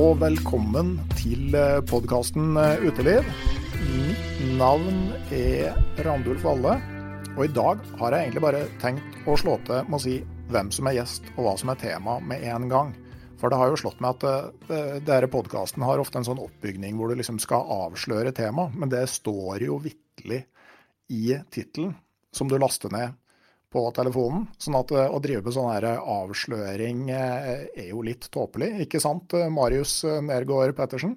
Og velkommen til podkasten Uteliv. Mitt navn er Randulf Valle, og i dag har jeg egentlig bare tenkt å slå til med å si hvem som er gjest og hva som er tema med en gang. For det har jo slått meg at uh, denne podkasten har ofte en sånn oppbygning hvor du liksom skal avsløre tema, men det står jo vitterlig i tittelen som du laster ned på telefonen. Sånn at uh, å drive med sånn her avsløring uh, er jo litt tåpelig, ikke sant Marius Nergård Pettersen?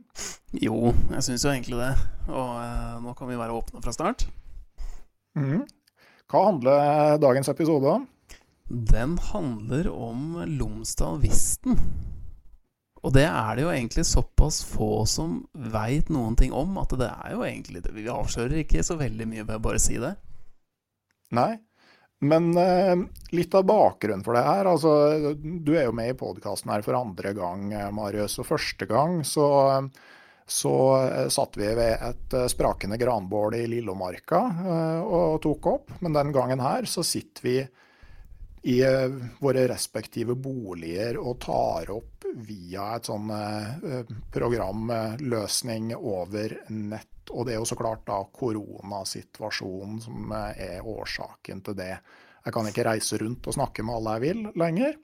Jo, jeg syns jo egentlig det. Og eh, nå kan vi være åpne fra start. Mm. Hva handler dagens episode om? Den handler om Lomsdal Visten. Og det er det jo egentlig såpass få som veit noen ting om, at det er jo egentlig det. Vi avslører ikke så veldig mye ved å bare si det. Nei. Men eh, litt av bakgrunnen for det her altså, Du er jo med i podkasten her for andre gang, eh, Marius. Og første gang så, så eh, satt vi ved et sprakende granbål i Lillomarka og tok opp. Men den gangen her så sitter vi i våre respektive boliger og tar opp via et sånn eh, programløsning over nett. Og det er jo så klart da koronasituasjonen som eh, er årsaken til det. Jeg kan ikke reise rundt og snakke med alle jeg vil lenger,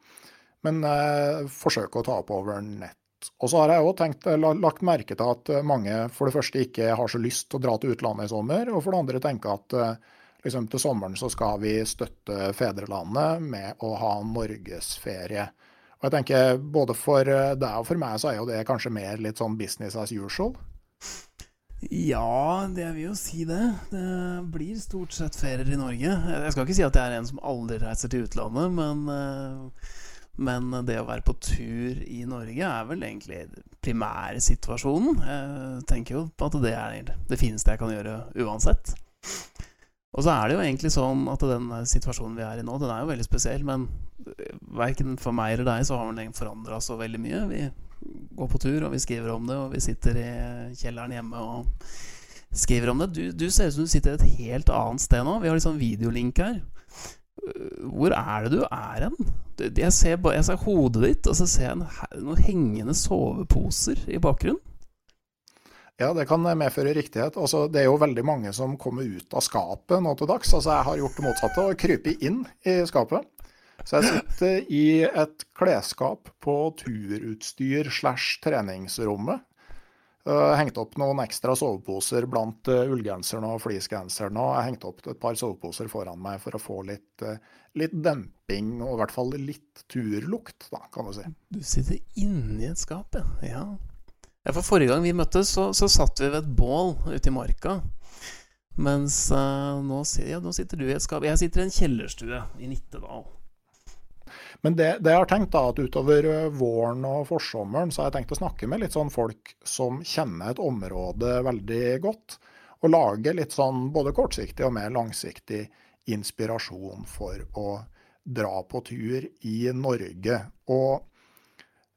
men eh, forsøke å ta opp over nett. Og så har jeg òg eh, lagt merke til at eh, mange for det første ikke har så lyst til å dra til utlandet i sommer, og for det andre tenker at eh, liksom til sommeren så skal vi støtte fedrelandet med å ha norgesferie. Og jeg tenker både for eh, deg og for meg så er jo det kanskje mer litt sånn business as usual. Ja, det vil jo si det. Det blir stort sett ferier i Norge. Jeg skal ikke si at jeg er en som aldri reiser til utlandet, men, eh, men det å være på tur i Norge er vel egentlig primærsituasjonen. Jeg tenker jo på at det er det fineste jeg kan gjøre uansett. Og så er det jo egentlig sånn at den situasjonen vi er i nå, den er jo veldig spesiell. Men verken for meg eller deg så har den forandra så veldig mye. Vi går på tur, og vi skriver om det, og vi sitter i kjelleren hjemme og skriver om det. Du, du ser ut som du sitter et helt annet sted nå. Vi har litt sånn videolink her. Hvor er det du er hen? Jeg jeg ser hodet ditt, og så ser jeg en, noen hengende soveposer i bakgrunnen. Ja, det kan medføre riktighet. Altså, det er jo veldig mange som kommer ut av skapet nå til dags. Altså, jeg har gjort det motsatte og krypet inn i skapet. Så jeg sitter i et klesskap på turutstyr slash treningsrommet. Jeg hengte opp noen ekstra soveposer blant ullgenserne og fleecegenseren. Og jeg hengte opp et par soveposer foran meg for å få litt, litt demping, og i hvert fall litt turlukt, da, kan du si. Du sitter inni et skap, ja. Ja. for forrige gang vi møttes, så, så satt vi ved et bål ute i marka. Mens uh, nå, ja, nå, sitter du i et skap. Jeg sitter i en kjellerstue i Nittedal. Men det, det, jeg har tenkt da, at utover eh, våren og forsommeren, så har jeg tenkt å snakke med litt sånn folk som kjenner et område veldig godt. Og lage litt sånn både kortsiktig og mer langsiktig inspirasjon for å dra på tur i Norge. Og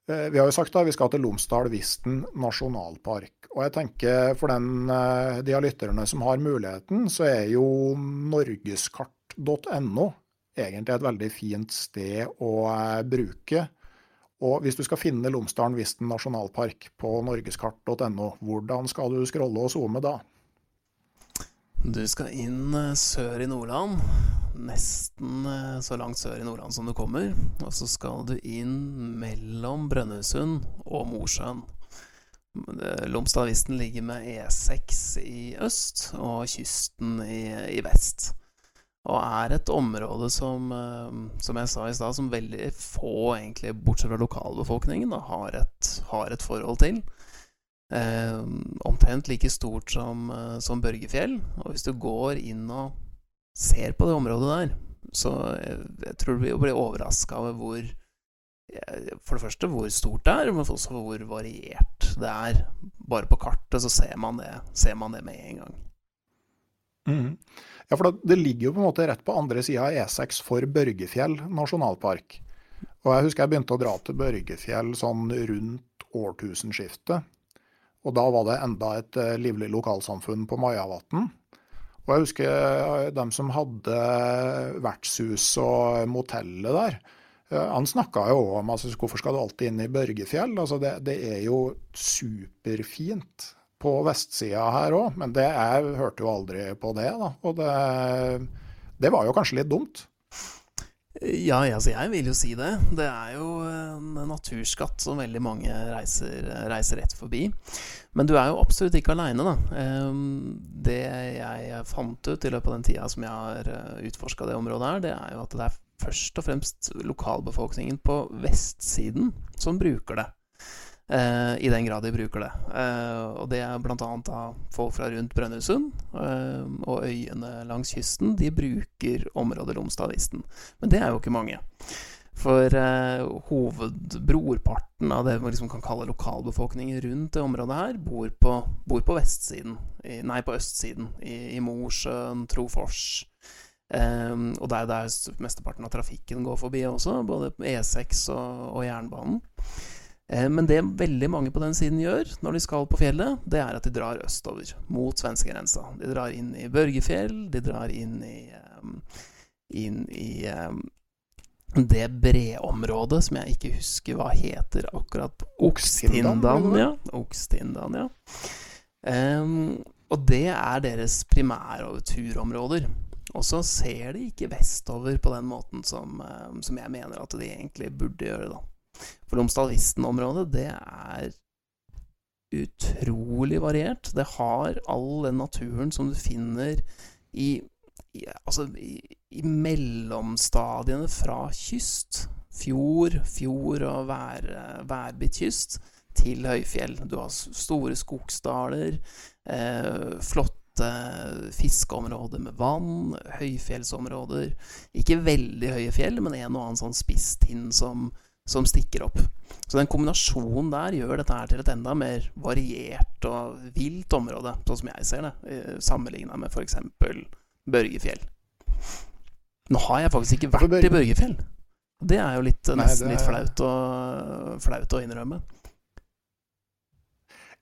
vi har jo sagt at vi skal til Lomsdal-Visten nasjonalpark. Og jeg tenker for den, eh, de av lytterne som har muligheten, så er jo norgeskart.no egentlig et veldig fint sted å eh, bruke. Og hvis du skal finne Lomsdalen-Visten nasjonalpark på norgeskart.no, hvordan skal du scrolle og zoome da? Du skal inn sør i Nordland nesten eh, så langt sør i Nordland som du kommer. Og så skal du inn mellom Brønnøysund og Mosjøen. Lomstadvisten ligger med E6 i øst og kysten i, i, vest. Og er et område som, eh, som jeg sa i stad, som veldig få, egentlig, bortsett fra lokalbefolkningen, da, har, et, har, et, forhold til. Eh, omtrent like stort som, eh, som Børgefjell. Og hvis du går inn og ser på det området der, så jeg, jeg tror du blir overraska over hvor For det første hvor stort det er, men også hvor variert det er. Bare på kartet så ser man det, ser man det med en gang. Mm. Ja, for det, det, ligger jo på en måte rett på andre sida av E6 for Børgefjell nasjonalpark. Og jeg husker jeg begynte å dra til Børgefjell sånn rundt årtusenskiftet. Og da var det enda et eh, livlig lokalsamfunn på Majavatn. Og jeg husker eh, dem som hadde vertshus og motellet der. Eh, han snakka jo om altså, hvorfor skal du alltid inn i Børgefjell? Altså, det, det er jo superfint på vestsida her òg, men det, jeg hørte jo aldri på det. da. Og det, det var jo kanskje litt dumt. Ja, altså jeg vil jo si det. Det er jo en naturskatt som veldig mange reiser, reiser rett forbi. Men du er jo absolutt ikke aleine, da. Det jeg fant ut i løpet av den tida som jeg har eh, utforska det området her, det er jo at det er først og fremst lokalbefolkningen på vestsiden som bruker det. Uh, I den grad de bruker det. Uh, og det er bl.a. folk fra rundt Brønnøysund og øyene langs kysten. De bruker området Lomstadvisten. Men det er jo ikke mange. For hovedbrorparten av det man liksom kan kalle lokalbefolkningen rundt det området her, bor på, bor på vestsiden. I, nei, på østsiden. I, i Mosjøen, Trofors. Um, og det er der mesteparten av trafikken går forbi også, både E6 og, og jernbanen. Eh, men det veldig mange på den siden gjør når de skal på fjellet, det er at de drar østover, mot svenskegrensa. De drar inn i Børgefjell, de drar inn i, inn i det breområdet som jeg ikke husker hva heter akkurat. Okstindan, ja. Okstindan, ja. Um, og det er deres primære turområder. Og så ser de ikke vestover på den måten som, som jeg mener at de egentlig burde gjøre, da. For Lomsdalisten-området, det er utrolig variert. Det har all den naturen som du finner i, i Altså i, i, mellomstadiene fra kyst, fjord, fjord og vær, værbitt kyst, til høyfjell. Du har store skogsdaler, eh, flotte fiskeområder med vann, høyfjellsområder. Ikke veldig høye fjell, men en og annen sånn spisstind som som stikker opp. Så den kombinasjonen der gjør dette her til et enda mer variert og vilt område, sånn som jeg ser det, eh, sammenligna med f.eks. Børgefjell. Nå har jeg faktisk ikke vært i Børgefjell. Det er jo litt, nesten litt flaut å, flaut å innrømme.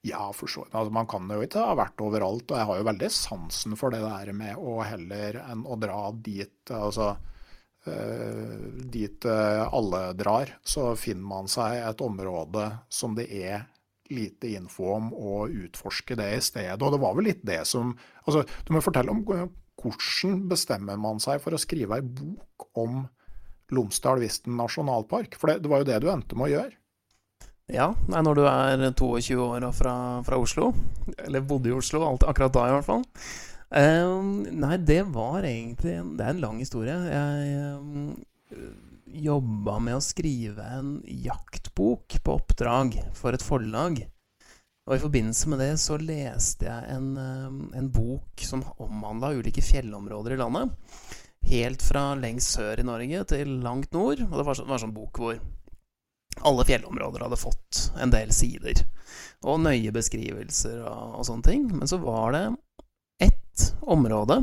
Ja, for så altså, Man kan jo ikke ha vært overalt, og jeg har jo veldig sansen for det der med å heller enn å dra dit altså Eh, dit eh, alle drar, så finner man seg et område som det er lite info om, og utforske det i stedet. Og det var vel litt det som altså, Du må fortelle om hvordan bestemmer man seg for å skrive ei bok om Lomsdal-Visten nasjonalpark? For det, det, var jo det du endte med å gjøre? Ja, når du er 22 år og fra, fra Oslo, eller bodde i Oslo alt, akkurat da i hvert fall um, Nei, det var egentlig Det er en lang historie. Jeg um, jobba med å skrive en jaktbok på oppdrag for et forlag. Og i forbindelse med det så leste jeg en, en bok som omhandla ulike fjellområder i landet. Helt fra lengst sør i Norge til langt nord. Og det var, var sånn bok hvor alle fjellområder hadde fått en del sider. Og nøye beskrivelser og, og sånne ting. Men så var det ett område,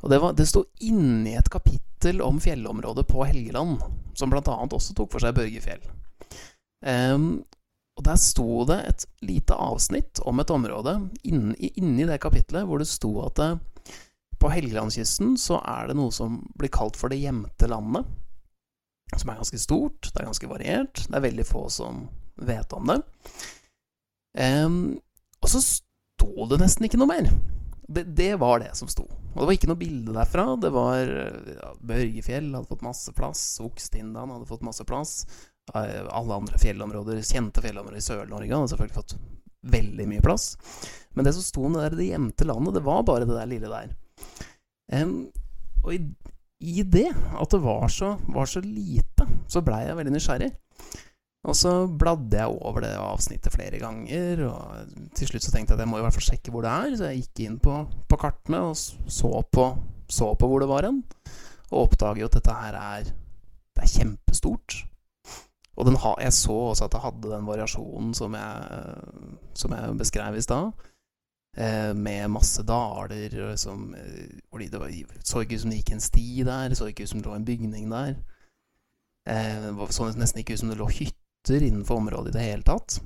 og det, var, det sto inni et kapittel om fjellområdet på Helgeland, som bl.a. også tok for seg Børgefjell. Um, og der sto det et lite avsnitt om et område inni, inni det kapitlet hvor det sto at det, på Helgelandskysten så er det noe som blir kalt for det gjemte landet som er ganske stort, det er ganske variert. Det er veldig få som vet om det. Um, og så sto det nesten ikke noe mer. Det, det, var det som sto. Og det var ikke noe bilde derfra. Det var ja, Børgefjell hadde fått masse plass. Okstindane hadde fått masse plass. Eh, alle andre fjellområder, kjente fjellområder i Sør-Norge hadde selvfølgelig fått veldig mye plass. Men det som sto der det gjemte landet, det var bare det der lille der. Um, og i i det, at det var så, var så lite, så blei jeg veldig nysgjerrig. Og så bladde jeg over det avsnittet flere ganger, og til slutt så tenkte jeg at jeg må i hvert fall sjekke hvor det er, så jeg gikk inn på, på kartene og så på, så på, hvor det var hen, og oppdaget jo at dette her er Det er kjempestort. Og ha, jeg så også at det hadde den variasjonen som jeg, som jeg beskrev i stad. Eh, med masse daler liksom, Fordi det var, så ikke ut som det gikk en sti der, så ikke ut som det lå en bygning der. Eh, det så nesten ikke ut som det lå hytter innenfor området i det hele tatt.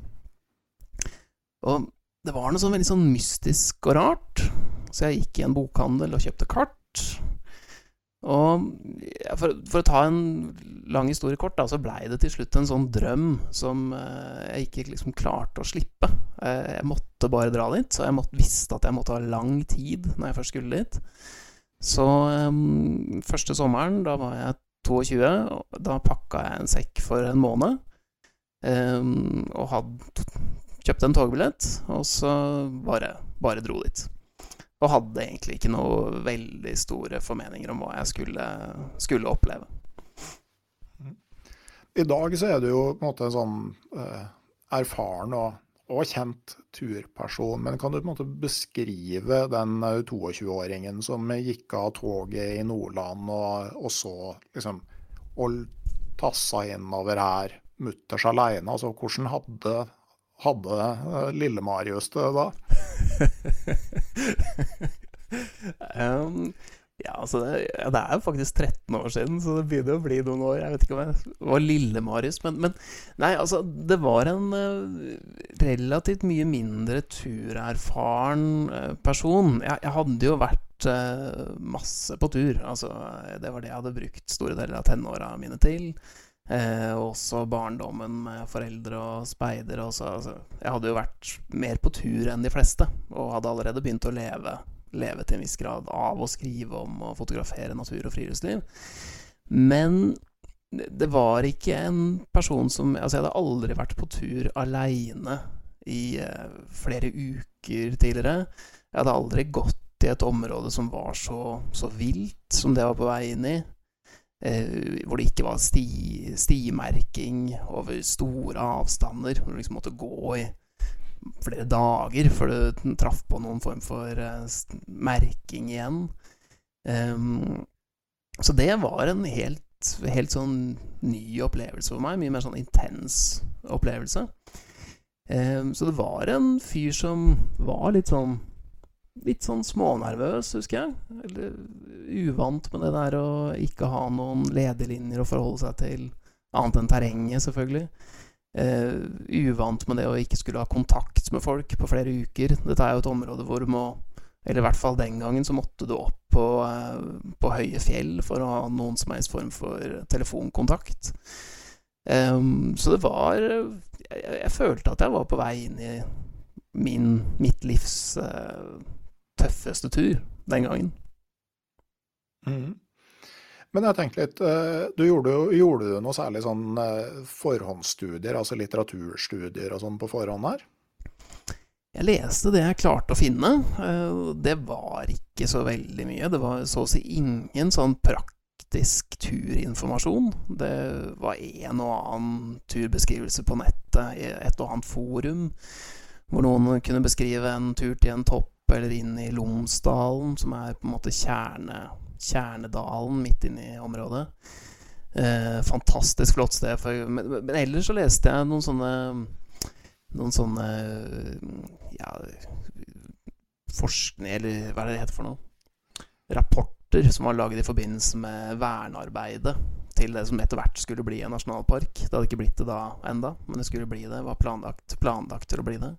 Og det var noe sånn veldig sånn mystisk og rart, så jeg gikk i en bokhandel og kjøpte kart. Og for, for, å ta en lang historie kort, da, så blei det til slutt en sånn drøm som eh, jeg ikke liksom klarte å slippe. Eh, jeg måtte bare dra dit, så jeg måtte, visste at jeg måtte ha lang tid når jeg først skulle dit. Så um, første sommeren, da var jeg 22, og da pakka jeg en sekk for en måned. Um, og hadde kjøpt en togbillett, og så bare, bare dro dit. Og hadde egentlig ikke noe veldig store formeninger om hva jeg skulle, skulle oppleve. I dag så er du jo på en måte en sånn eh, erfaren og, og, kjent turperson. Men kan du på en måte beskrive den 22-åringen eh, som gikk av toget i Nordland og, og så liksom Og tassa innover her mutters aleine? Altså, hvordan hadde, hadde uh, Lille-Marius det da? um, ja, altså det, ja, det, er jo faktisk 13 år siden, så det begynner å bli noen år. Jeg vet ikke om jeg var Lille-Marius, men, men, Nei, altså, det var en uh, relativt mye mindre turerfaren uh, person. Jeg, jeg, hadde jo vært uh, masse på tur. Altså, det var det jeg hadde brukt store deler av tenåra mine til. Eh, også barndommen med foreldre og speider. Altså, jeg hadde jo vært mer på tur enn de fleste, og hadde allerede begynt å leve, leve til en viss grad av å skrive om og fotografere natur og friluftsliv. Men det var ikke en person som Altså, jeg hadde aldri vært på tur aleine i eh, flere uker tidligere. Jeg hadde aldri gått i et område som var så, så vilt som det jeg var på vei inn i hvor det ikke var sti, stimerking over store avstander. Hvor du liksom måtte gå i flere dager før du traff på noen form for eh, merking igjen. Um, så det var en helt, helt sånn ny opplevelse for meg. Mye mer sånn intens opplevelse. Um, så det var en fyr som var litt sånn litt sånn smånervøs, husker jeg. Eller uvant med det der å ikke ha noen ledelinjer å forholde seg til, annet enn terrenget, selvfølgelig. Uh, uvant med det å ikke skulle ha kontakt med folk på flere uker. Dette er jo et område hvor du må Eller i hvert fall den gangen så måtte du opp på, uh, på høye fjell for å ha noen som helst form for telefonkontakt. Um, så det var jeg, jeg, følte at jeg var på vei inn i min, mitt livs uh, tøffeste tur den gangen. Mm. Men jeg tenkte litt, eh, du gjorde, gjorde du noe særlig sånn eh, forhåndsstudier, altså litteraturstudier og sånn på forhånd her? Jeg leste det jeg klarte å finne. Eh, det var ikke så veldig mye. Det var så å si ingen sånn praktisk turinformasjon. Det var en og annen turbeskrivelse på nettet et og annet forum, hvor noen kunne beskrive en tur til en topp eller inn i Lomsdalen, som er på en måte kjerne, kjernedalen midt inne i området. Eh, fantastisk flott sted. For, men, men, ellers så leste jeg noen sånne Noen sånne ja, forskning Eller hva er det det heter for noe? Rapporter som var laget i forbindelse med vernearbeidet til det som etter hvert skulle bli en nasjonalpark. Det hadde ikke blitt det da enda, men det skulle bli det. Var planlagt, planlagt til å bli det.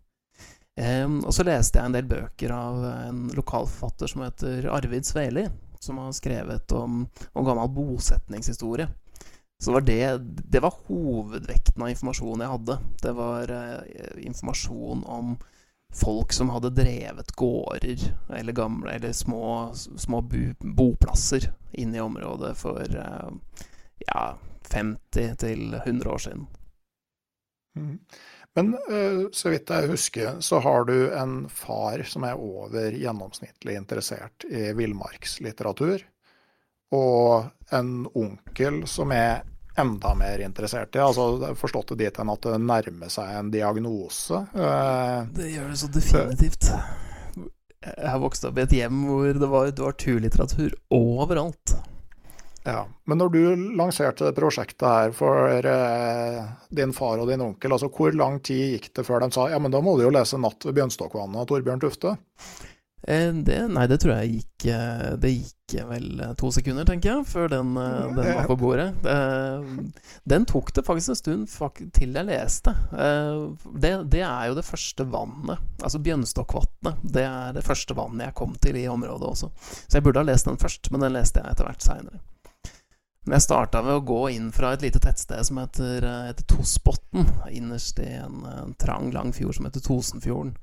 Og så leste jeg en del bøker av en lokalforfatter som heter Arvid Sveli, som har skrevet om, om gammel bosetningshistorie. Så var det, det var hovedvekten av informasjonen jeg hadde. Det var eh, informasjon om folk som hadde drevet gårder eller, gamle, eller små, små bu, boplasser inne i området for eh, ja, 50 til 100 år siden. Mm. Men eh, så vidt jeg husker, så har du en far som er over gjennomsnittlig interessert i villmarkslitteratur. Og en onkel som er enda mer interessert i. altså Forstått det dit hen at det nærmer seg en diagnose. Eh, det gjør det så definitivt. Jeg har vokst opp i et hjem hvor det var, det var turlitteratur overalt. Ja, Men når du lanserte det prosjektet her for eh, din far og din onkel, altså hvor lang tid gikk det før de sa ja, men da må du jo lese 'Natt ved Bjønstokvannet' av Torbjørn Tufte? Eh, det, nei, det tror jeg gikk eh, Det gikk vel to sekunder, tenker jeg, før den, eh, den var på bordet. Den tok det faktisk en stund til jeg leste. Det, det er jo det første vannet. Altså Bjørnstokkvatnet. Det er det første vannet jeg kom til i området også. Så jeg burde ha lest den først, men den leste jeg etter hvert seinere. Jeg starta ved å gå inn fra et lite tettsted som heter, eh, heter Tosbotn. Innerst i en, en, trang, lang fjord som heter Tosenfjorden.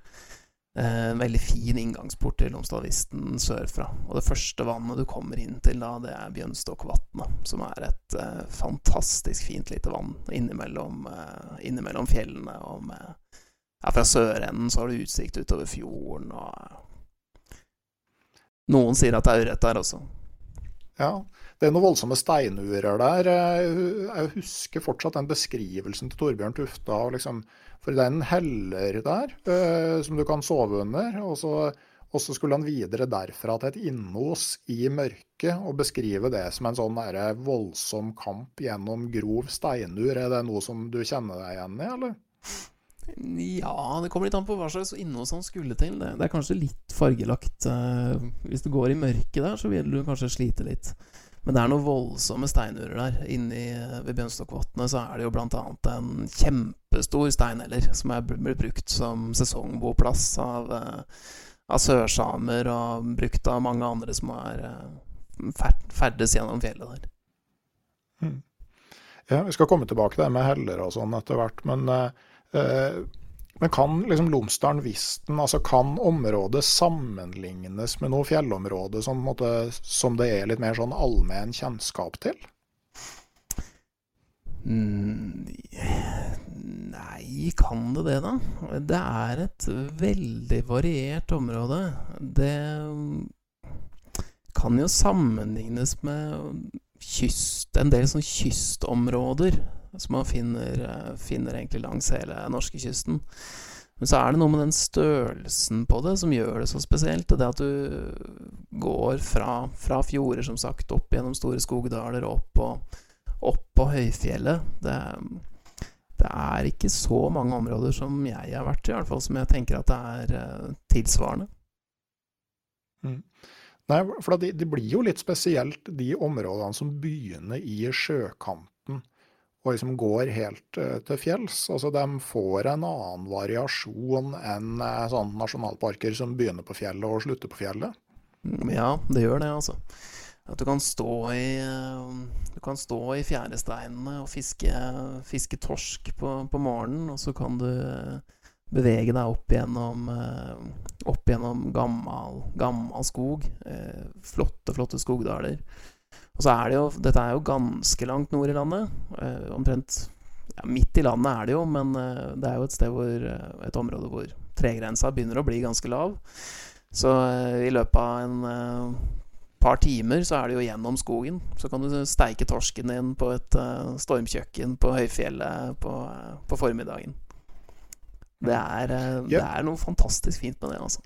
Eh, en veldig fin inngangsport til Lomsdalvisten sørfra. Og det første vannet du kommer inn til da, det er Bjønstokvatnet. Som er et eh, fantastisk fint lite vann innimellom, eh, innimellom fjellene. Og med, ja, fra sørenden så har du utsikt utover fjorden, og Noen sier at det er ørret der også. Ja, det er noen voldsomme steinurer der. Jeg husker fortsatt den beskrivelsen til Torbjørn Tufta. Liksom, for det er en heller der uh, som du kan sove under. Og så, og så, skulle han videre derfra til et innos i mørket og beskrive det som en sånn voldsom kamp gjennom grov steinur. Er det noe som du kjenner deg igjen i, eller? Ja, det kommer litt an på hva slags innhold han skulle til. Det, det er kanskje litt fargelagt. Uh, hvis du går i mørket der, så vil du kanskje slite litt. Men det er noen voldsomme steinurer der. Inni ved Bjørnstokkvatnet så er det jo bl.a. en kjempestor steinheller som er blitt brukt som sesongboplass av, eh, av sørsamer, og brukt av mange andre som har eh, ferdes gjennom fjellet der. Hmm. Ja, Vi skal komme tilbake til det med heller og sånn etter hvert. Men eh, men kan liksom Lomsdalen Visten, altså kan området sammenlignes med noe fjellområde som, måte, som det er litt mer sånn allmenn kjennskap til? Mm, nei, kan det det, da? Det er et veldig variert område. Det kan jo sammenlignes med kyst, en del sånn kystområder som man finner, eh, finner egentlig langs hele norskekysten. Men så er det noe med den størrelsen på det som gjør det så spesielt. Det at du går fra, fra fjorder, som sagt, opp gjennom store skogdaler og opp, og, opp på høyfjellet. Det, det, er ikke så mange områder som jeg har vært i, i hvert fall, som jeg tenker at det er uh, tilsvarende. Mm. Nei, for det, det, blir jo litt spesielt de områdene som begynner i sjøkanten og liksom går helt uh, til fjells. Altså De får en annen variasjon enn uh, sånne nasjonalparker som begynner på fjellet og slutter på fjellet. Mm, ja, det gjør det, altså. At du kan stå i uh, Du kan stå i fjæresteinene og fiske, fiske torsk på, på, morgenen, og så kan du bevege deg opp gjennom, opp gjennom gammel, gammel skog. flotte, flotte skogdaler Og så er det jo Dette er jo ganske langt nord i landet. Eh, omtrent ja, midt i landet er det jo, men eh, det er jo et sted hvor eh, Et område hvor tregrensa begynner å bli ganske lav. Så i løpet av en par timer så er det jo gjennom skogen. Så kan du steike torsken din på et stormkjøkken på høyfjellet på, på formiddagen. Det er, det er noe fantastisk fint med det, altså.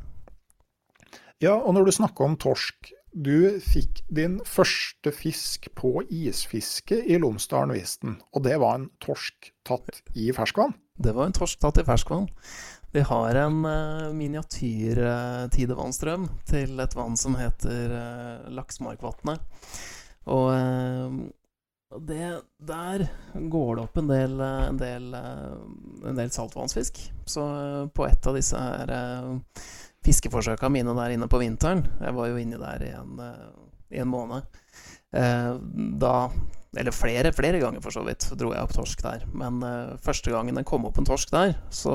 Ja, og når du snakker om torsk, du fikk din første fisk på isfiske i Lomsdalen-Visten, og det var en torsk tatt i ferskvann? Det var en torsk tatt i ferskvann. Vi har en uh, miniatyr uh, tidevannstrøm til et vann som heter uh, Laksmarkvatnet. Og uh, det, der går det opp en del, en del, en del saltvannsfisk. Så på et av disse her fiskeforsøka mine der inne på vinteren Jeg var jo inni der i en, eh, i en måned. Eh, da Eller flere, flere ganger, for så vidt, dro jeg opp torsk der. Men uh, første gangen det kom opp en torsk der, så,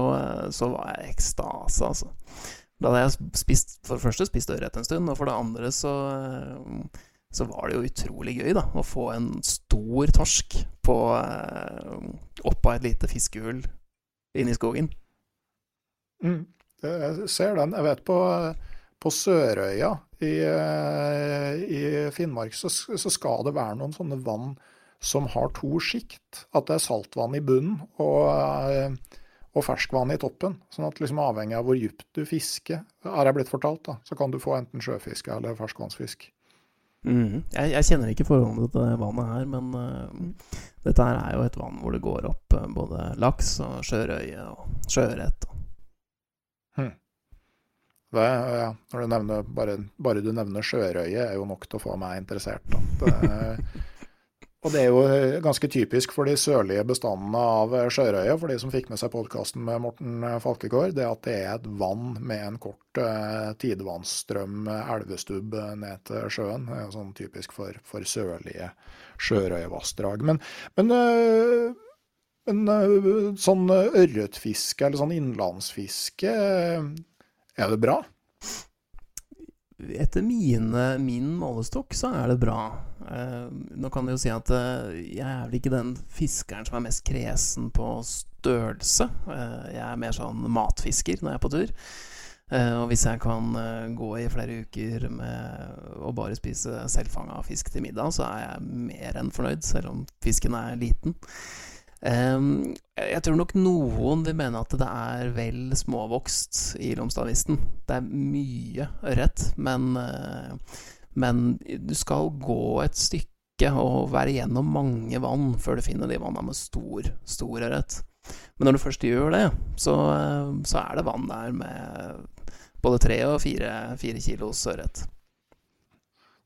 så var jeg ekstase, altså. Da hadde jeg spist, for det første spist ørret en stund, og for det andre så, så var det jo utrolig gøy da, å få en stor torsk på, oppå et lite fiskehull inne i skogen. Mm. Jeg ser den. Jeg vet på, på Sørøya i, eh, i Finnmark så, så, skal det være noen sånne vann som har to sjikt. At det er saltvann i bunnen og, eh, og ferskvann i toppen. Sånn at liksom avhengig av hvor dypt du fisker, har jeg blitt fortalt, da, så kan du få enten sjøfiske eller ferskvannsfisk. Mm. Jeg, jeg, kjenner ikke forholdene til det vannet her, men uh, dette her er jo et vann hvor det går opp uh, både laks og sjørøye og sjøørret. Hmm. Det, ja, når du nevner, bare, bare, du nevner sjørøye, er jo nok til å få meg interessert. Det, og det er jo ganske typisk for de sørlige bestandene av sjørøye, for de som fikk med seg podkasten med Morten Falkegård, det at det er et vann med en kort eh, tidevannsstrøm, elvestubb, ned til sjøen. Det er sånn typisk for, for sørlige sjørøyevassdrag. Men, men men eh, sånn eh, ørretfiske eller sånn innlandsfiske, eh, er det bra? Etter mine, min målestokk så er det bra. Eh, nå kan jeg jo si at eh, jeg er vel ikke den fiskeren som er mest kresen på størrelse. Eh, jeg er mer sånn matfisker når jeg er på tur. og hvis jeg kan gå i flere uker med å bare spise selvfanga fisk til middag, så er jeg mer enn fornøyd, selv om fisken er liten. Um, jeg tror nok noen vil mene at det er vel småvokst i Lomstadvisten. Det er mye ørret, men, uh, men du skal gå et stykke og være gjennom mange vann før du finner de vannene med stor, stor ørret. Men når du først gjør det, så, uh, så er det vann der med både tre og fire, fire kilos ørret.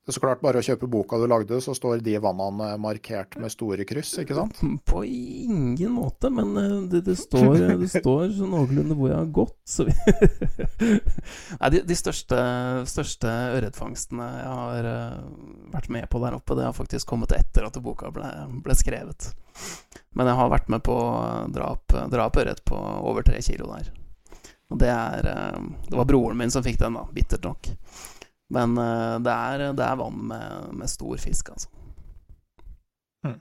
Det er så klart bare å kjøpe boka du lagde, så står de vannene markert med store kryss, ikke sant? På ingen måte, men eh, det, det står, det står så noenlunde hvor jeg har gått. Så vi Nei, de, de, største, største ørretfangstene jeg har uh, vært med på der oppe, det har faktisk kommet etter at boka ble, ble skrevet. Men jeg har vært med på drap, drap ørret på over tre kilo der. Og det er Det var broren min som fikk den, da, bittert nok. Men uh, det, er, det, er, vann med, med stor fisk, altså. Mm.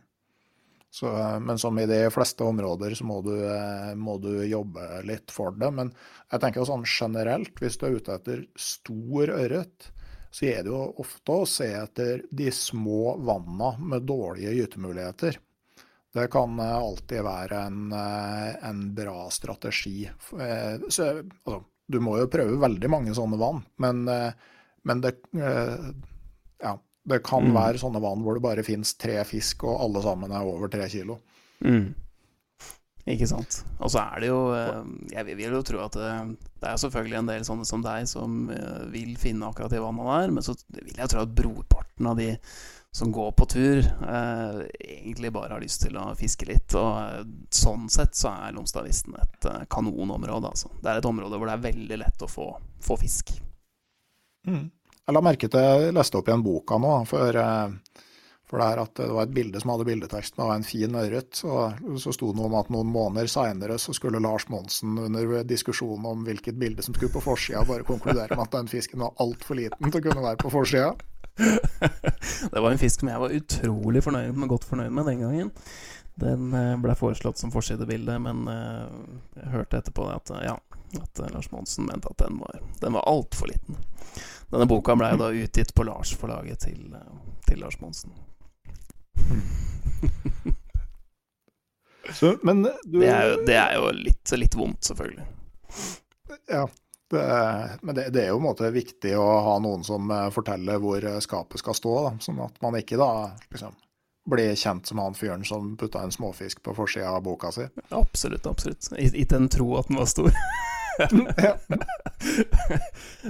Så, eh, men som i de fleste områder, så må du, eh, må du, jobbe litt for det. Men jeg tenker sånn generelt, hvis du er ute etter stor ørret, så er det jo ofte å se etter de små vanna med dårlige gytemuligheter. Det kan alltid være en, en bra strategi. Så, altså, du må jo prøve veldig mange sånne vann, men men det, eh, ja, det kan mm. være sånne vann hvor det bare fins tre fisk, og alle sammen er over tre kilo. Mm. Ikke sant. Og så er det jo eh, Jeg vil jo tro at det, det er selvfølgelig en del sånne som deg som eh, vil finne akkurat de vannene der, men så vil jeg tro at brorparten av de som går på tur, eh, egentlig bare har lyst til å fiske litt. Og sånn sett så er Lomstadvisten et kanonområde, altså. Det er et område hvor det er veldig lett å få, få fisk. Mm. Jeg la merke til, jeg leste opp igjen boka nå, for, eh, For det, at det var et bilde som hadde bildeteksten av en fin ørret. Og så sto det noe om at noen måneder seinere så skulle Lars Monsen under diskusjonen om hvilket bilde som skulle på forsida, bare konkludere med at den fisken var altfor liten til å kunne være på forsida. det var en fisk som jeg var utrolig fornøyd med, godt fornøyd med den gangen. Den eh, ble foreslått som forsidebilde, men eh, jeg hørte etterpå at, ja, at Lars Monsen mente at den var, den var altfor liten. Denne boka ble da utgitt på Lars-forlaget til, til Lars Monsen. Så, men du det, er jo, det er jo litt, litt, vondt, selvfølgelig. Ja. Det, men det, det, er jo en måte viktig å ha noen som eh, forteller hvor eh, skapet skal stå, da, sånn at man ikke da liksom blir kjent som han fyren som putta en småfisk på forsida av boka si. Absolutt, absolutt. I, i den tro at den var stor.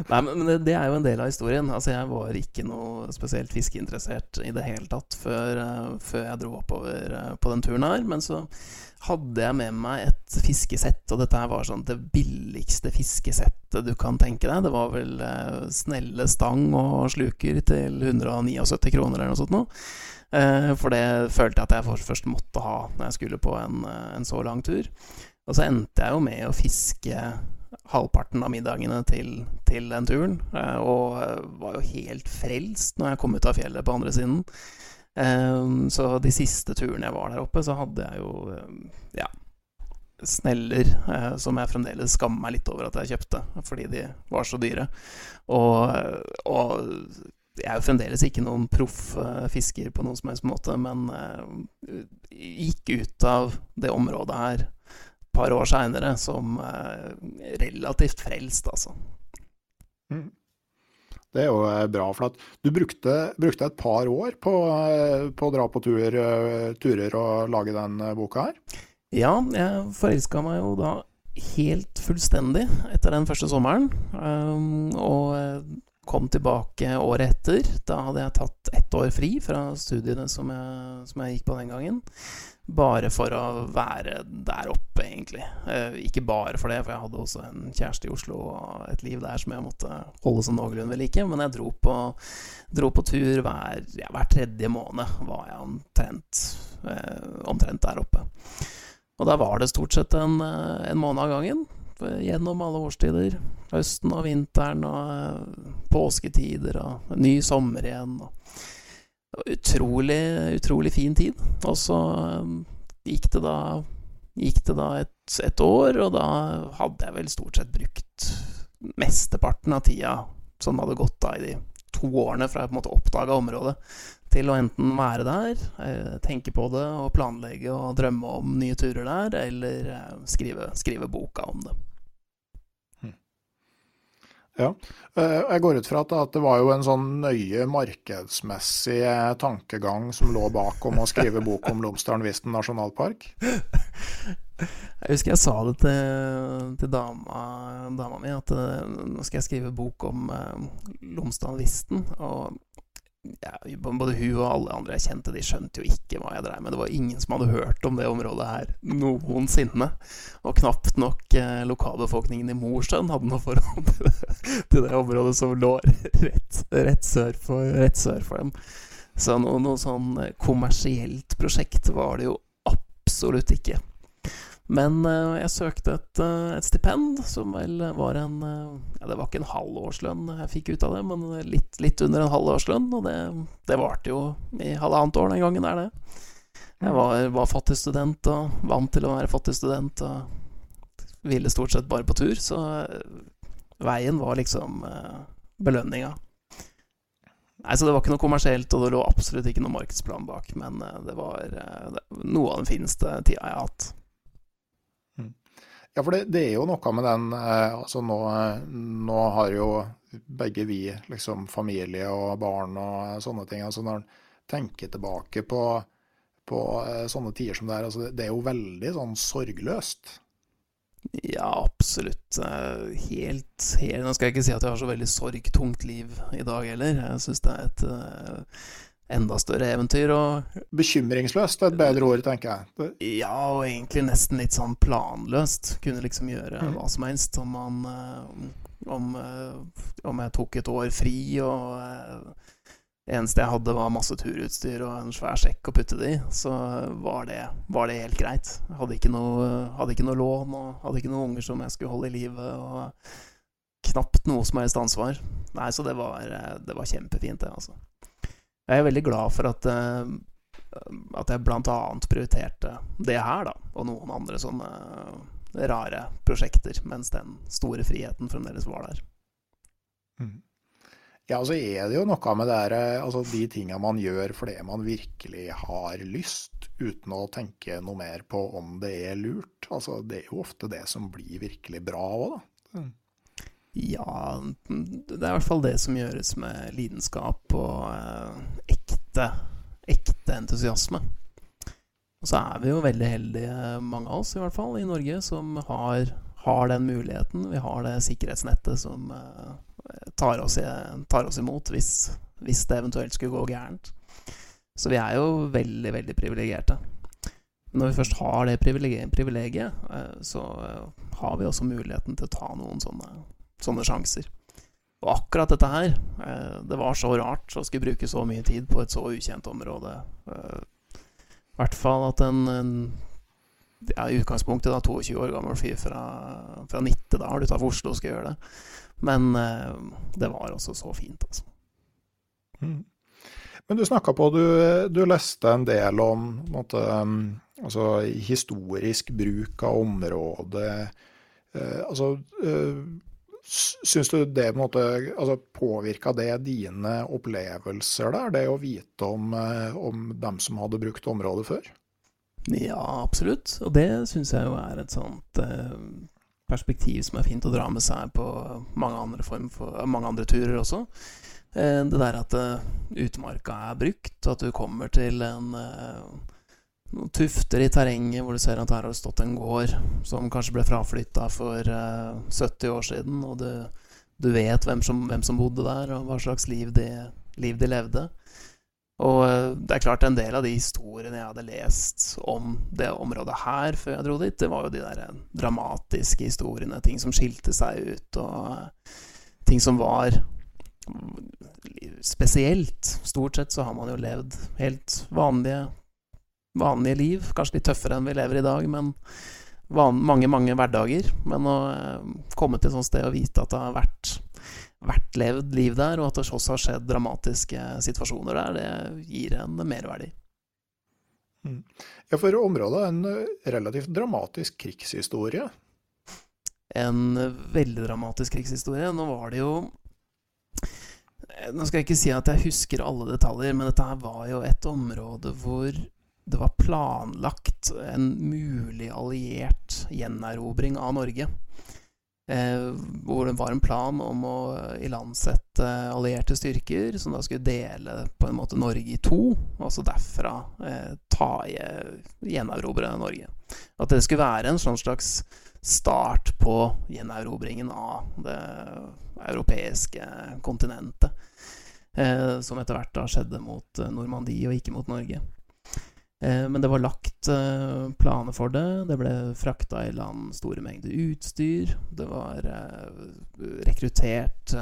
Nei, men det, det, er jo en del av historien. Altså, jeg var ikke noe spesielt fiskeinteressert i det hele tatt før, uh, før jeg dro oppover uh, på den turen her. Men så hadde jeg med meg et fiskesett, og dette her var sånn det billigste fiskesettet du kan tenke deg. Det var vel uh, snelle stang og sluker til 179 kroner eller noe sånt noe. For det følte jeg at jeg først måtte ha når jeg skulle på en, en så lang tur. Og så endte jeg jo med å fiske halvparten av middagene til, til den turen. Eh, og var jo helt frelst når jeg kom ut av fjellet på andre siden. Eh, så de siste turene jeg var der oppe, så hadde jeg jo eh, ja, sneller som jeg fremdeles skammer meg litt over at jeg kjøpte, fordi de var så dyre. Og, og jeg er jo fremdeles ikke noen proff fisker på noen som helst måte, men gikk ut av det området her par år seinere som eh, relativt frelst, altså. Mm. Det er jo eh, bra, for at du brukte, brukte et par år på, eh, på å dra på tur, turer og lage den boka her? Ja, jeg forelska meg jo da helt fullstendig etter den første sommeren. Um, og kom tilbake året etter. Da hadde jeg tatt ett år fri fra studiene som jeg, som jeg gikk på den gangen. Bare for å være der oppe, egentlig. Eh, ikke bare for det, for jeg hadde også en kjæreste i Oslo og et liv der som jeg måtte holde sånn noenlunde ved like. Men jeg dro på, dro på tur hver, ja, hver, tredje måned, var jeg omtrent, eh, omtrent, der oppe. Og da var det stort sett en, eh, en måned av gangen. Gjennom alle årstider. Høsten og vinteren og eh, påsketider og ny sommer igjen. Og utrolig, utrolig fin tid. Og så um, gikk det da, gikk det da et, et, år, og da hadde jeg vel stort sett brukt mesteparten av tida som hadde gått da i de to årene fra jeg på en måte oppdaga området, til å enten være der, eh, tenke på det og planlegge og drømme om nye turer der, eller eh, skrive, skrive boka om det. Ja, eh, jeg går ut fra at det var jo en sånn nøye markedsmessig eh, tankegang som lå bak om å skrive bok om Lomsdalen-Visten nasjonalpark? Jeg husker jeg sa det til, til dama, dama, mi, at eh, nå skal jeg skrive bok om Lomsdalen-Visten. Og ja, både hun og alle andre jeg kjente, de skjønte jo ikke hva jeg dreiv med. Det var ingen som hadde hørt om det området her noensinne. Og knapt nok eh, lokalbefolkningen i Mosjøen hadde noe forhold til det, til det området som lå rett, rett, sør for, rett, sør for, dem. Så noe, noe sånn kommersielt prosjekt var det jo absolutt ikke. Men uh, jeg søkte et, uh, et, stipend, som vel var en uh, Ja, det var ikke en halv årslønn jeg fikk ut av det, men litt, litt under en halv årslønn. Og det, det varte jo i halvannet år den gangen er det. Jeg mm. var, var fattig student og vant til å være fattig student og ville stort sett bare på tur, så veien var liksom belønninga. Nei, så Det var ikke noe kommersielt, og det lå absolutt ikke noe markedsplan bak. Men det var noe av den fineste tida jeg har hatt. Ja, for det, det, er jo noe med den eh, altså nå, nå, har jo begge vi liksom familie og barn og sånne ting. altså Når en tenker tilbake på, på eh, sånne tider som det er, altså det er jo veldig sånn sorgløst. Ja, absolutt. Eh, helt, helt Nå skal jeg ikke si at jeg har så veldig sorgtungt liv i dag heller. Jeg syns det er et enda større eventyr. Og, Bekymringsløst er et bedre ord, tenker jeg. Ja, og egentlig nesten litt sånn planløst. Kunne liksom gjøre mm. hva som helst. Om, man, eh, om, eh, om, jeg tok et år fri og, eh, eneste jeg hadde, var masse turutstyr og en svær sekk å putte det i, så var det, var det helt greit. Jeg hadde ikke, noe, hadde ikke noe lån og hadde ikke noen unger som jeg skulle holde i live. Og knapt noe som helst ansvar. Nei, så det var, det var kjempefint, det, altså. Jeg er veldig glad for at, at jeg blant annet prioriterte det her, da, og noen andre sånne rare prosjekter, mens den store friheten fremdeles var der. Mm. Ja, så er det jo noe med det her, altså de tinga man gjør fordi man virkelig har lyst, uten å tenke noe mer på om det er lurt. Altså, det er jo ofte det som blir virkelig bra òg, da. Mm. Ja, det er i hvert fall det som gjøres med lidenskap og eh, ekte, ekte entusiasme. Og så er vi jo veldig heldige, mange av oss i hvert fall, i Norge, som har, har den muligheten. Vi har det sikkerhetsnettet som eh, tar oss, tar oss imot hvis, hvis, det eventuelt skulle gå gærent. Så vi er jo veldig, veldig privilegerte. Når vi først har det privilegiet, eh, så eh, har vi også muligheten til å ta noen sånne, sånne sjanser. Og akkurat dette her, eh, det var så rart å skulle bruke så mye tid på et så ukjent område. I hvert fall at en, en ja, i utgangspunktet da 22 år gammel fyr fra, fra Nittedal utafor Oslo skal gjøre det. Men eh, det var også så fint, altså. Mm. Men du snakka på, du, du, leste en del om måte, um, altså, historisk bruk av området. Altså, syns du det måte, altså, påvirka det dine opplevelser der, det å vite om, uh, om dem som hadde brukt området før? Ja, absolutt. Og det syns jeg jo er et sånt perspektiv som er fint å dra med seg på mange andre, for, mange andre turer også. Eh, det der at eh, utmarka er brukt, at du kommer til en eh, tufter i terrenget hvor du ser at her har det stått en gård som kanskje ble fraflytta for 70 år siden, og du, du vet hvem som, hvem som, bodde der, og hva slags liv de, liv de levde. Og uh, det er klart, en del av de historiene jeg hadde lest om det området her før jeg dro dit, det var jo de der eh, dramatiske historiene, ting som skilte seg ut, og uh, ting som var spesielt. Stort sett så har man jo levd helt vanlige, vanlige liv, kanskje litt tøffere enn vi lever i dag, men van, mange, mange hverdager. Men å komme til et sånt sted og vite at det har vært vært levd liv der, og at det også har skjedd dramatiske situasjoner der, det gir en merverdi. Mm. Ja, for området er en eh, relativt dramatisk krigshistorie? En veldig dramatisk krigshistorie. Nå var det jo Nå skal jeg ikke si at jeg husker alle detaljer, men dette her var jo et område hvor det var planlagt en mulig alliert gjenerobring av Norge. Eh, hvor det var en plan om å ilandsette allierte styrker, som da skulle dele på en måte Norge i to, og så derfra eh, ta gjenerobre Norge. At det skulle være en sånn slags start på gjenerobringen av det europeiske kontinentet. Eh, som etter hvert da skjedde mot Normandie og ikke mot Norge. Eh, men det var lagt eh, planer for det. Det ble frakta i land store mengder utstyr. Det var eh, rekruttert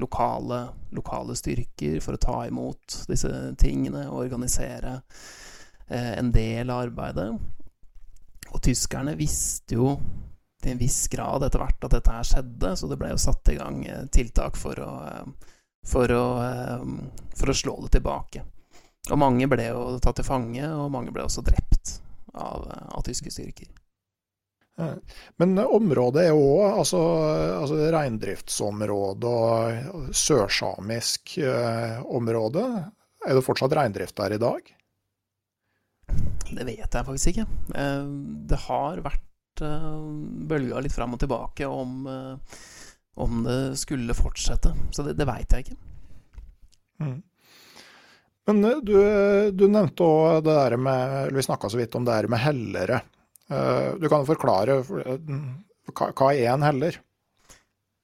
lokale, lokale styrker for å ta imot disse tingene og organisere en del av arbeidet. Og tyskerne visste jo til en viss grad etter hvert at dette her skjedde, så det ble jo satt i gang tiltak for å, for å, for å slå det tilbake. Og mange ble jo tatt til fange, og mange ble også drept av, av tyske styrker. Men området er jo òg altså, altså reindriftsområde og sørsamisk eh, område. Er det fortsatt reindrift der i dag? Det vet jeg faktisk ikke. Eh, det har vært eh, bølga litt fram og tilbake om, eh, om det skulle fortsette. Så det, det veit jeg ikke. Mm. Men eh, du, du nevnte òg det der med eller Vi snakka så vidt om det der med hellere. Eh, du kan forklare eh, hva er en heller?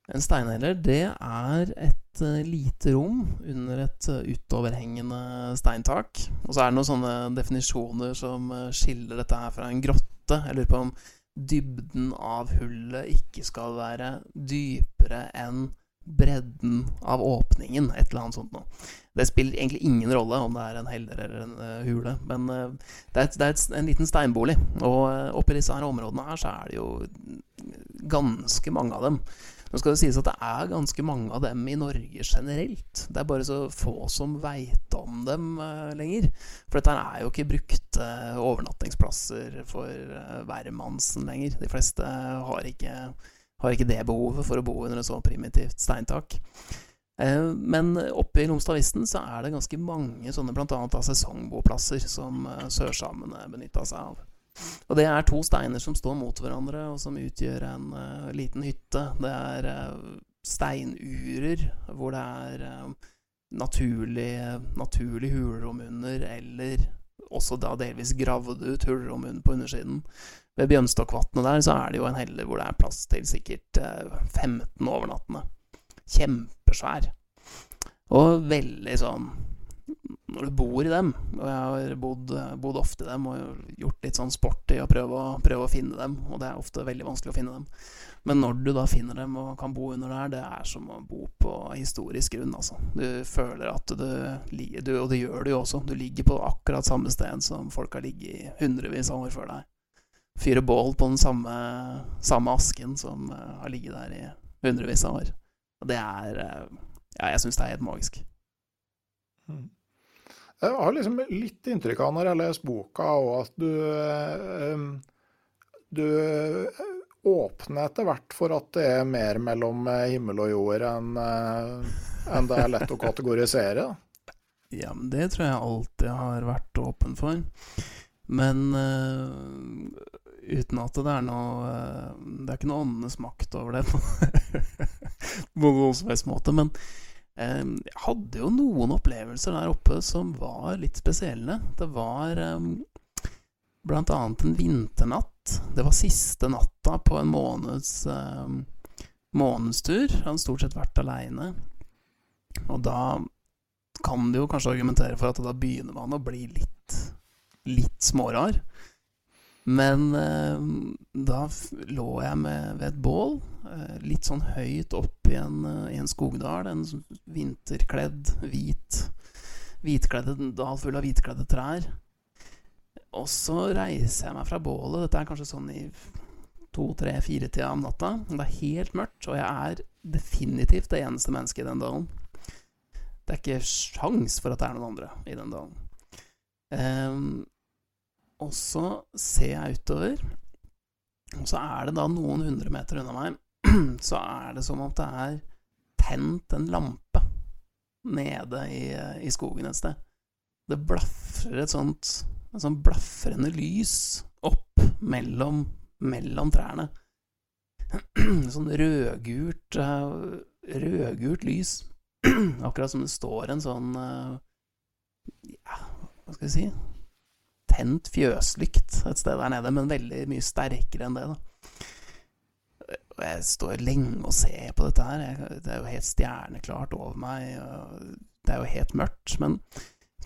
En steinheller det er et lite rom under et utoverhengende steintak. Og så er det noen sånne definisjoner som skiller dette her fra en grotte. Jeg lurer på om dybden av hullet ikke skal være dypere enn bredden av åpningen. Et eller annet sånt noe. Det spiller egentlig ingen rolle om det er en heller eller en uh, hule, men uh, det er, det er et, en liten steinbolig. Og uh, oppi disse her områdene her så er det jo ganske mange av dem. Nå skal det sies at det er ganske mange av dem i Norge generelt. Det er bare så få som veit om dem lenger. For dette er jo ikke brukte overnattingsplasser for hvermannsen lenger. De fleste har ikke, har ikke det behovet for å bo under et så primitivt steintak. Eh, men oppe i Romsdalisten så er det ganske mange sånne bl.a. sesongboplasser som eh, sørsamene benytta seg av. Og det er to steiner som står mot hverandre, og som utgjør en uh, liten hytte. Det er uh, steinurer hvor det er uh, naturlig, naturlig hulrom under, eller også da delvis gravd ut hulrom på undersiden. Ved Bjønstokkvatnet der så er det jo en helle hvor det er plass til sikkert 15 overnattende. Kjempesvær. Og veldig sånn Når du bor i dem, og jeg har bodd, bodd ofte i dem og gjort litt sånn sport i å prøve, prøve, å finne dem, og det er ofte veldig vanskelig å finne dem. Men når du da finner dem og kan bo under der, det er som å bo på historisk grunn, altså. Du føler at du, du Og det gjør du jo også. Du ligger på akkurat samme sted som folk har ligget i hundrevis av år før deg. Fyre bål på den samme, samme asken som uh, har ligget der i hundrevis av år. Og det er uh, Ja, jeg syns det er helt magisk. Mm. Jeg har liksom litt inntrykk av når jeg leser boka, og at du uh, Du åpner etter hvert for at det er mer mellom himmel og jord enn enn det er lett å kategorisere. Ja, men det tror jeg alltid har vært åpen for. Men uten at det er noe uh, Det er ikke noe åndenes makt over det. på noen som helst måte. Men eh, jeg hadde jo noen opplevelser der oppe som var litt spesielle. Det var eh, blant annet en vinternatt. Det var siste natta på en måneds eh, månedstur. Jeg hadde stort sett vært aleine. Og da kan du jo kanskje argumentere for at da begynner man å bli litt, litt smårar. Men eh, da lå jeg med, ved et bål, eh, litt sånn høyt opp i en, eh, i en skogdal. En vinterkledd, hvit hvitkledde dal full av hvitkledde trær. Og så reiser jeg meg fra bålet. Dette er kanskje sånn i to, tre, fire-tida om natta. Det er helt mørkt, og jeg er definitivt det eneste mennesket i den dalen. Det er ikke sjans for at det er noen andre i den dalen. Um, og så ser jeg utover, og så er det da noen hundre meter unna meg, så er det som om det er tent en lampe nede i, i skogen et sted. Det blafrer et sånt et sånt blafrende lys opp mellom, mellom trærne. Sånn rødgult uh, Rødgult lys. Akkurat som det står en sånn uh, Ja, hva skal vi si tent fjøslykt et sted der nede, men veldig mye sterkere enn det. da. Og jeg står lenge og ser på dette her. Det er jo helt stjerneklart over meg. det er jo helt mørkt. Men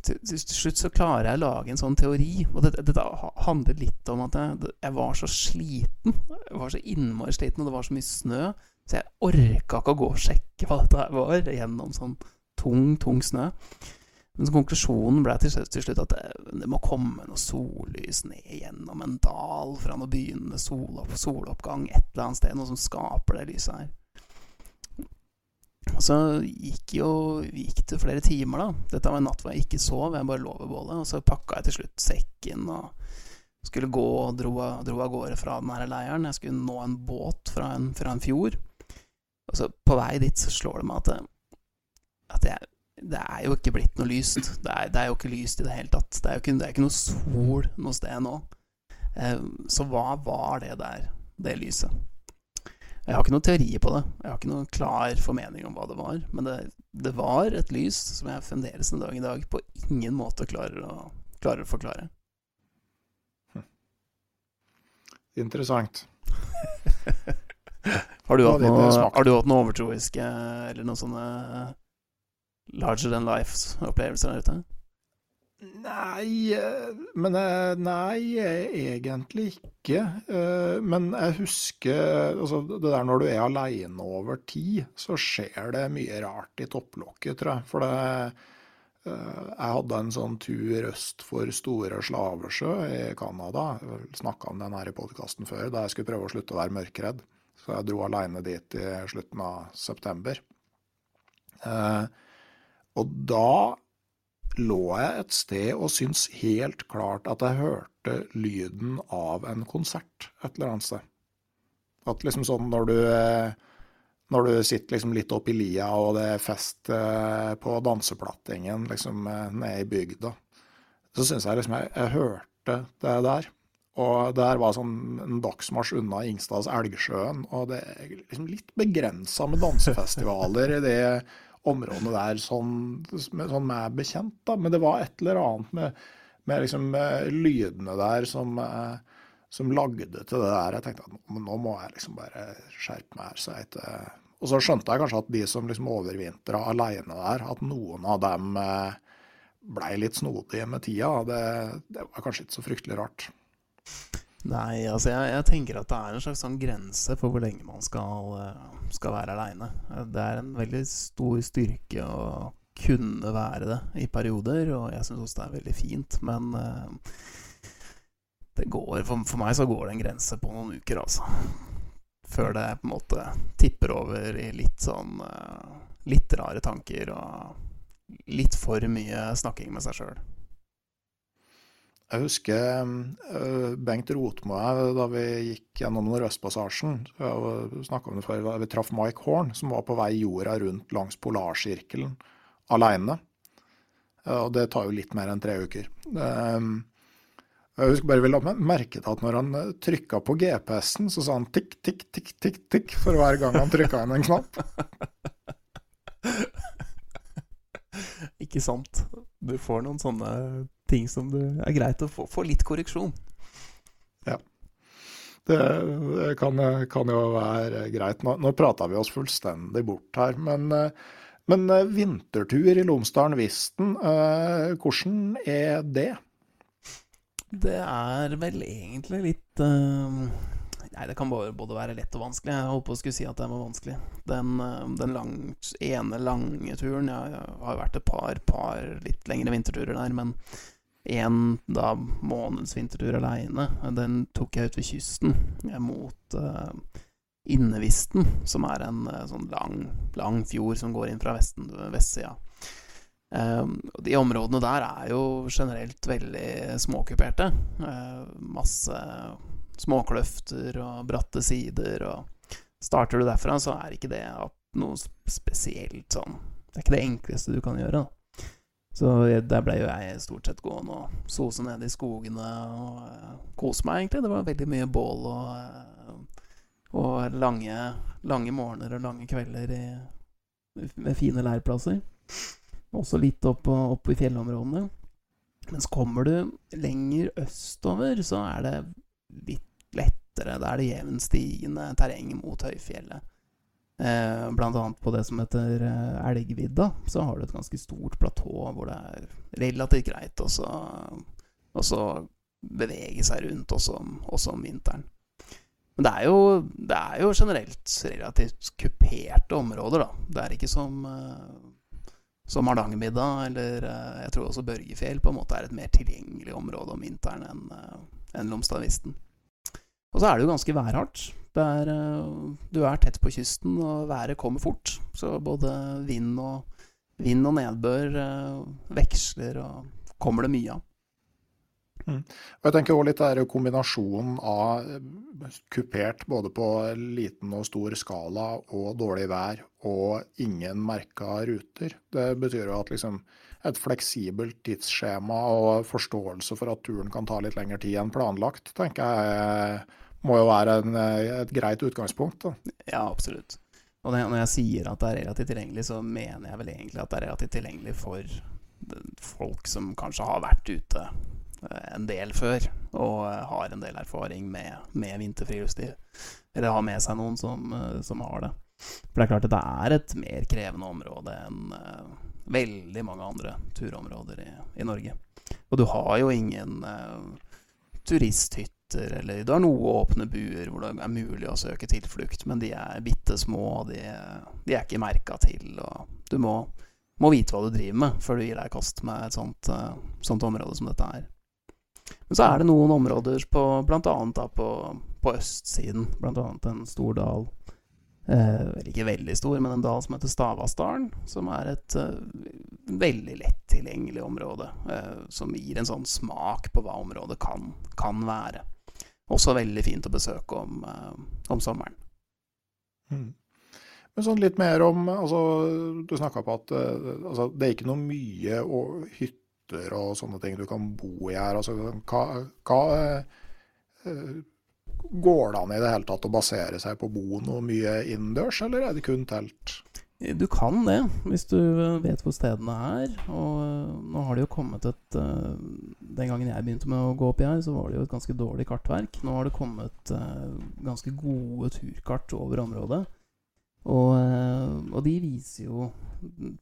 til, slutt så klarer jeg å lage en sånn teori. Og dette, dette handler litt om at jeg, jeg, var så sliten. Jeg var så innmari sliten, og det var så mye snø. Så jeg orka ikke å gå og sjekke hva dette var, gjennom sånn tung, tung snø. Men konklusjonen ble til, slutt at det, det, må komme noe sollys ned gjennom en dal fra noe begynnende solopp, soloppgang et eller annet sted, noe som skaper det lyset her. Og så gikk jo gikk det flere timer, da. Dette var en natt hvor jeg ikke sov, jeg bare lå ved bålet. Og så pakka jeg til slutt sekken og skulle gå og dro, dro av gårde fra den her leiren. Jeg skulle nå en båt fra en, fra en fjord. Og så på vei dit så slår det meg at, at jeg det er jo ikke blitt noe lyst. Det er, det er, jo ikke lyst i det hele tatt. Det er jo ikke, det er ikke noe sol noe sted nå. Eh, så hva var det der, det lyset? Jeg har ikke noen teori på det. Jeg har ikke noen klar formening om hva det var. Men det, det var et lys som jeg fremdeles en dag i dag på ingen måte klarer å, klarer å forklare. Hm. Interessant. har du noe, har du hatt noe overtroiske eller noen sånne larger than life-opplevelser der ute? Nei, eh, men eh, Nei, egentlig ikke. Eh, men jeg husker altså, det der når du er aleine over tid, så skjer det mye rart i topplokket, tror jeg. For det Jeg hadde en sånn tur øst for Store Slavesjø i Canada. Snakka om den her i podkasten før, da jeg skulle prøve å slutte å være mørkredd. Så jeg dro aleine dit i slutten av september. Eh, og da lå jeg et sted og syntes helt klart at jeg hørte lyden av en konsert et eller annet sted. At liksom sånn når du eh, når du sitter liksom litt oppi lia og det er fest eh, på danseplattingen liksom eh, nede i bygda, så syns jeg liksom jeg, jeg, hørte det der. Og det her var sånn en dagsmarsj unna Ingstads Elgsjøen, og det er liksom litt begrensa med dansefestivaler i det området der, sånn, sånn meg bekjent, da. Men det var et eller annet med, med liksom eh, lydene der som som lagde til det der. Jeg tenkte at nå må jeg liksom bare skjerpe meg her. så jeg ikke og så skjønte jeg kanskje at de som liksom overvintra aleine der, at noen av dem eh, blei litt snodige med tida. Det, det, var kanskje ikke så fryktelig rart. Nei, altså jeg, jeg, tenker at det er en slags sånn grense for hvor lenge man skal, eh, skal være aleine. Det er en veldig stor styrke å kunne være det i perioder, og jeg syns også det er veldig fint. Men uh, det går, for, for, meg så går det en grense på noen uker, altså før det på en måte tipper over i litt sånn Litt rare tanker og litt for mye snakking med seg sjøl. Jeg husker uh, Bengt Rotmo da vi gikk gjennom Nordøstpassasjen. snakka om det før, Vi traff Mike Horn, som var på vei jorda rundt langs polarsirkelen aleine. Og det tar jo litt mer enn tre uker. Um, jeg husker bare vi la merke til at når han eh, trykka på GPS-en, så sa han tikk, tikk, tikk, tikk, tikk for hver gang han trykka inn en knapp. Ikke sant. Du får noen sånne ting som det er greit å få, få litt korreksjon. Ja. Det, kan, kan, jo være greit. Nå, nå prata vi oss fullstendig bort her, men, eh, men eh, vintertur i Lomsdalen Visten, hvordan er det? Det er vel egentlig litt uh, Nei, det kan både være lett og vanskelig. Jeg holdt på å skulle si at det var vanskelig. Den, uh, den langt, ene lange turen Jeg, jeg har vært et par, par litt lengre vinterturer der, men én da måneds vintertur aleine, den tok jeg ut ved kysten mot uh, Innevisten, som er en sånn lang, lang fjord som går inn fra vesten, vestsida. Um, de områdene der er jo generelt veldig småkuperte. Uh, masse småkløfter og bratte sider. Og starter du derfra, så er ikke det noe spesielt sånn Det er ikke det enkleste du kan gjøre. Da. Så der ble jo jeg stort sett gående og sose ned i skogene og uh, kose meg, egentlig. Det var veldig mye bål og, uh, og lange, lange morgener og lange kvelder i, med fine leirplasser. Også litt opp, opp i fjellområdene. Mens kommer du lenger østover, så er det litt lettere. Da er det jevnstigende terreng mot høyfjellet. Eh, blant annet på det som heter eh, Elgvidda, så har du et ganske stort platå hvor det er relativt greit å bevege seg rundt også, også, om vinteren. Men det er, jo, det er jo generelt relativt kuperte områder, da. Det er ikke som eh, som Hardangervidda, eller eh, jeg tror også Børgefjell, på en måte er et mer tilgjengelig område om vinteren enn en Lomstadvisten. Og så er det jo ganske værhardt. Er, eh, du er tett på kysten, og været kommer fort. Så både vind og, vind og nedbør veksler, og kommer det mye av. Mm. Og jeg tenker også litt der kombinasjonen av eh, kupert både på liten og stor skala og dårlig vær og ingen merka ruter. Det betyr jo at liksom et fleksibelt tidsskjema og forståelse for at turen kan ta litt lengre tid enn planlagt, tenker jeg må jo være en, et greit utgangspunkt. Da. Ja, absolutt. Og når jeg sier at det er relativt tilgjengelig, så mener jeg vel egentlig at det er relativt tilgjengelig for folk som kanskje har vært ute Eh, en del før, og eh, har en del erfaring med, med vinterfriluftsliv. Eller har med seg noen som, eh, som, har det. For det er klart at det er et mer krevende område enn veldig mange andre turområder i, i, Norge. Og du har jo ingen uh, turisthytter, eller du har noe åpne buer hvor det er mulig å søke tilflukt, men de er bitte små, de, de er ikke merka til, og du må må vite hva du driver med før du gir deg i kast med et sånt, uh, sånt, område som dette er. Men så er det noen områder på annet på, på østsiden, annet en stor dal eh, ikke veldig stor, men en dal som heter Stavasdalen, som er et eh, veldig lett tilgjengelig område. Eh, som gir en sånn smak på hva området kan, kan være. Også veldig fint å besøke om, eh, om sommeren. Mm. Men sånn litt mer om altså, Du snakka på at eh, altså, det er ikke noe mye og hytter og sånne ting du kan bo i her. Altså, hva, hva uh, Går det an i det hele tatt å basere seg på å bo noe mye innendørs, eller er det kun telt? Du kan det, hvis du vet hvor stedene er. Og nå har det jo kommet et Den gangen jeg begynte med å gå oppi her, så var det jo et ganske dårlig kartverk. Nå har det kommet ganske gode turkart over området. Og, eh, og, de viser jo,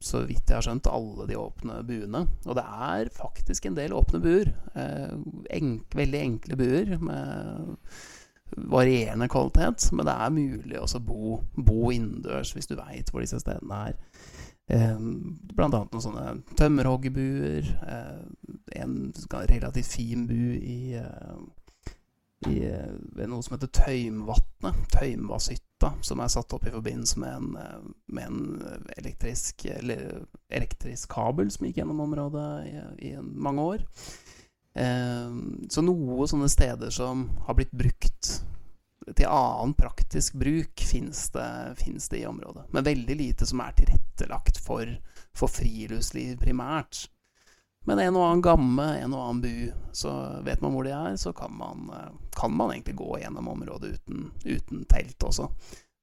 så vidt jeg har skjønt, alle de åpne buene. Og det er faktisk en del åpne buer. Eh, enk, veldig enkle buer med varierende kvalitet. Men det er mulig også å bo, bo innendørs hvis du veit hvor disse stedene er. Eh, blant annet noen sånne tømmerhoggerbuer. Eh, en relativt fin bu i, eh, i ved noe som heter Tøymvatnet. Tøymvasshytta som er satt opp i forbindelse med en, eh, med en elektrisk, elektrisk, kabel som gikk gjennom området i, i mange år. Eh, så noe sånne steder som har blitt brukt til annen praktisk bruk, fins det, det, i området. Men veldig lite som er tilrettelagt for, for friluftsliv primært. Men en og annen gamme, en og annen bu, så vet man hvor de er, så kan man, kan man egentlig gå gjennom området uten, uten, telt også.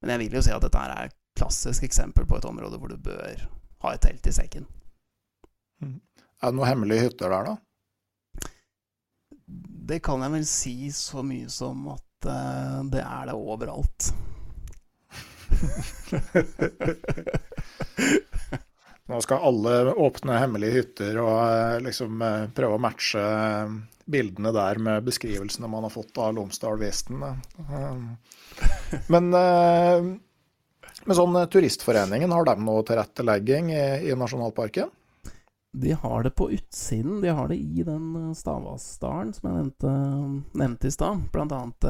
Men jeg vil jo si at dette er et klassisk eksempel på et område hvor du bør ha et telt i sekken. Mm. Er det noen hemmelige hytter der, da? Det kan jeg vel si så mye som at uh, det er det overalt. Nå skal alle åpne hemmelige hytter og eh, liksom eh, prøve å matche bildene der med beskrivelsene man har fått av Lomsdal Westen. Men, men sånn Turistforeningen, har de noe tilrettelegging i, i nasjonalparken? De har det på utsiden. De har det i den Stavasdalen som jeg nevnte, nevnte i stad. Blant annet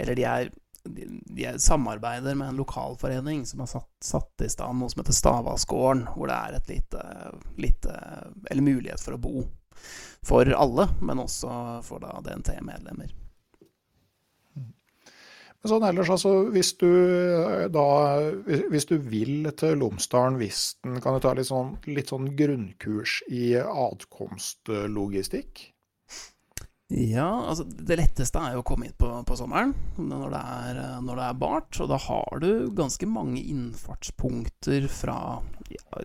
Eller de er de, de, samarbeider med en lokalforening som har satt, satt i stand noe som heter Stavasgården, hvor det er et lite, lite Eller mulighet for å bo for alle, men også for da DNT-medlemmer. Men sånn ellers, altså, hvis du da Hvis du vil til Lomsdalen Visten, kan du ta litt sånn, litt sånn grunnkurs i adkomstlogistikk? Ja, altså det letteste er jo å komme hit på, på sommeren når det, er, når det, er, bart. Og da har du ganske mange innfartspunkter fra ja,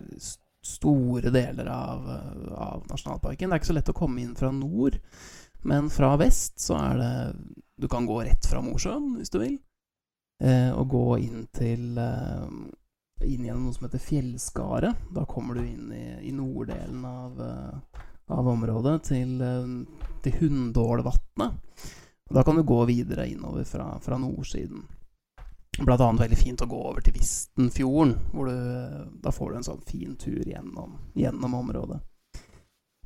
store deler av, av, nasjonalparken. Det er ikke så lett å komme inn fra nord, men fra vest så er det Du kan gå rett fra Mosjøen hvis du vil, eh, og gå inn til eh, inn gjennom noe som heter Fjellskaret. Da kommer du inn i, i norddelen av eh, av området til, til Hunndålvatnet. Da kan du gå videre innover fra, fra nordsiden. Blant annet veldig fint å gå over til Vistenfjorden, hvor du, da får du en sånn fin tur gjennom, gjennom området.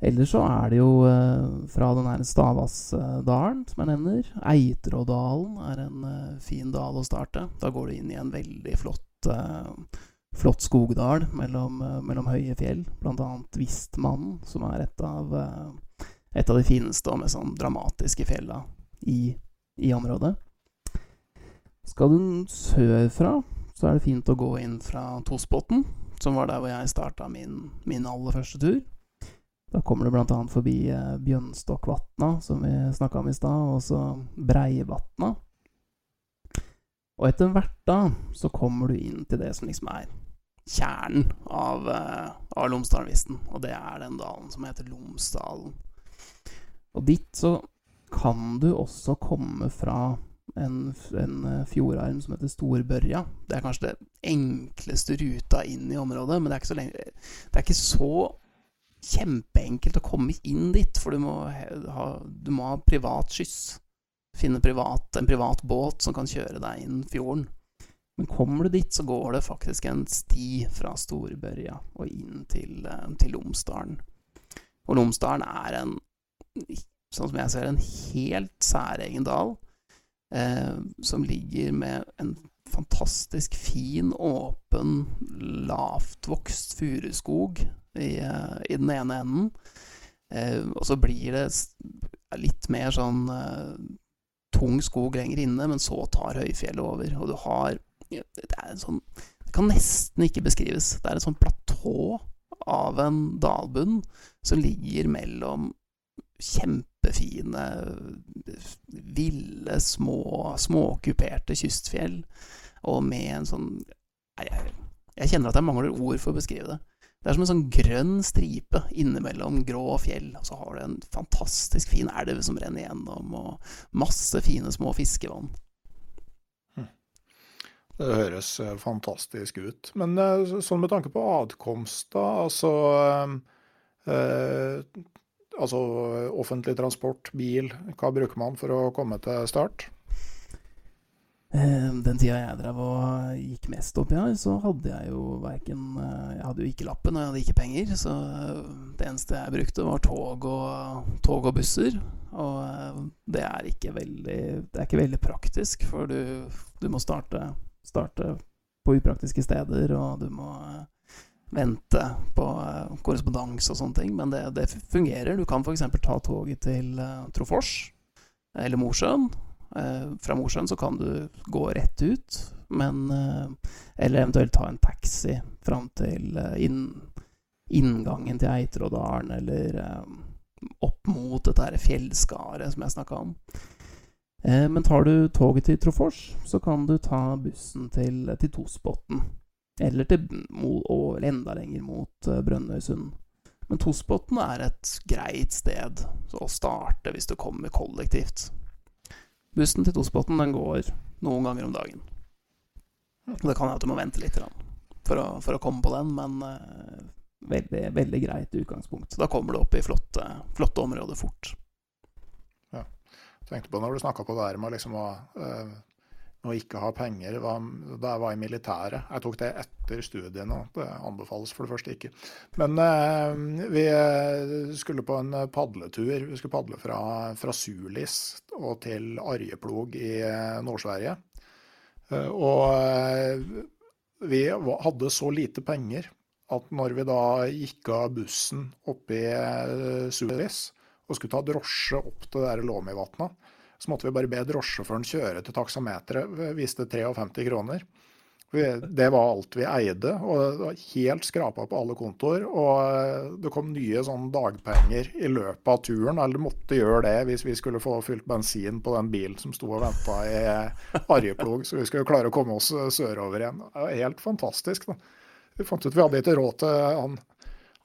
Ellers så er det jo eh, fra den her Stavasdalen, som jeg nevner. Eitrådalen er en eh, fin dal å starte. Da går du inn i en veldig flott eh, flott skogdal mellom, mellom høye fjell, bl.a. Vistmannen, som er et av, et av de fineste og mest sånn dramatiske fjella i, i, området. Skal du sørfra, så er det fint å gå inn fra Tosbotn, som var der hvor jeg starta min, min, aller første tur. Da kommer du bl.a. forbi eh, Bjønstokkvatna, som vi snakka om i stad, og så Breivatna. Og etter hvert da så kommer du inn til det som liksom er kjernen av, uh, av Lomsdalvisten, og det er den dalen som heter Lomsdalen. Og dit så kan du også komme fra en, en eh, fjordarm som heter Storbørja. Det er kanskje det enkleste ruta inn i området, men det er ikke så, lenge, det er ikke så kjempeenkelt å komme inn dit, for du må ha, du må ha privat skyss finne privat, en privat båt som kan kjøre deg inn fjorden. Men kommer du dit, så går det faktisk en sti fra Storbørja og inn til, eh, til Lomsdalen. Og Lomsdalen er en, sånn som jeg ser en helt særegen dal, eh, som ligger med en fantastisk fin, åpen, lavtvokst furuskog i, eh, i, den ene enden. Eh, og så blir det litt mer sånn eh, tung skog lenger inne, men så tar høyfjellet over. Og du har Det er en sånn Det kan nesten ikke beskrives. Det er et sånn platå av en dalbunn som ligger mellom kjempefine, ville, små, småkuperte kystfjell, og med en sånn jeg, jeg, kjenner at jeg mangler ord for å beskrive det. Det er som en sånn grønn stripe innimellom grå fjell, og så har du en fantastisk fin elv som renner gjennom, og masse fine små fiskevann. Hm. Det høres eh, fantastisk ut. Men eh, sånn med tanke på adkomst, da. Altså, eh, altså offentlig transport, bil. Hva bruker man for å komme til start? Eh, den tida jeg drev og gikk mest oppi her, så hadde jeg jo verken eh, Jeg hadde jo ikke lappen, og jeg hadde ikke penger, så eh, det eneste jeg brukte, var tog og, tog og busser. Og det er ikke veldig Det er ikke veldig praktisk, for du, du må starte, starte, på upraktiske steder, og du må vente på korrespondanse og sånne ting. Men det, det fungerer. Du kan f.eks. ta toget til Trofors eller Mosjøen fra Mosjøen så kan du gå rett ut, men eh, Eller eventuelt ta en taxi fram til eh, inn, inngangen til Eitrådalen, eller opp mot dette fjellskaret som jeg snakka om. Men tar du toget til Trofors, så kan du ta bussen til, til Tosbotn. Eller til, og enda lenger mot Brønnøysund. Men Tosbotn er et greit sted å starte hvis du kommer kollektivt. Bussen til Tosbotn den går noen ganger om dagen. Det kan hende at du må vente litt for å, for å komme på den, men uh, veldig, veldig greit utgangspunkt. Da kommer du opp i flotte, flotte områder fort. Ja. Jeg tenkte på når du snakka på det her med liksom å uh, å ikke ha penger da jeg var i militæret. Jeg tok det etter studiene, og det anbefales for det første ikke. Men eh, vi skulle på en padletur. Vi skulle padle fra, fra Sulis og til Arjeplog i eh, Nord-Sverige. Eh, og eh, vi hadde så lite penger at når vi da gikk av bussen oppe i Sulis og skulle ta drosje opp til det der Låmivatnet, så måtte vi bare be drosjesjåføren kjøre til taksameteret. Viste 53 kroner. Det var alt vi eide, og det var helt skrapa på alle kontoer. Og det kom nye sånn dagpenger i løpet av turen, eller måtte gjøre det hvis vi skulle få fylt bensin på den bilen som sto og venta i Arjeplog, så vi skulle klare å komme oss sørover igjen. Det var helt fantastisk. da. Vi fant ut vi hadde ikke råd til han,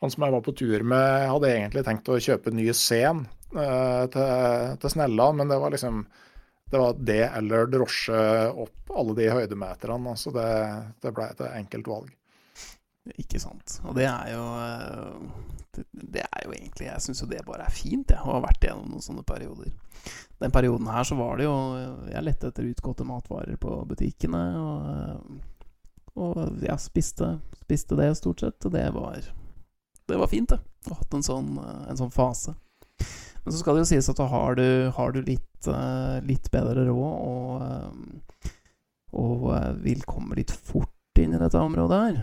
han som jeg var på tur med, hadde egentlig tenkt å kjøpe en ny uh, til, til Snella, men det var liksom det var det eller drosje opp alle de høydemeterne. Så det, det ble et enkelt valg. Ikke sant. Og det er jo Det, det er jo egentlig Jeg syns jo det bare er fint, jeg, å ha vært igjennom noen sånne perioder. Den perioden her så var det jo Jeg lette etter utgåtte matvarer på butikkene, og, og jeg spiste, spiste det stort sett. Og det var Det var fint, det. Å ha hatt en sånn, en sånn fase. Men så skal det jo sies at har du, har du litt, uh, litt, bedre råd og, uh, og uh, vil komme litt fort inn i dette området her.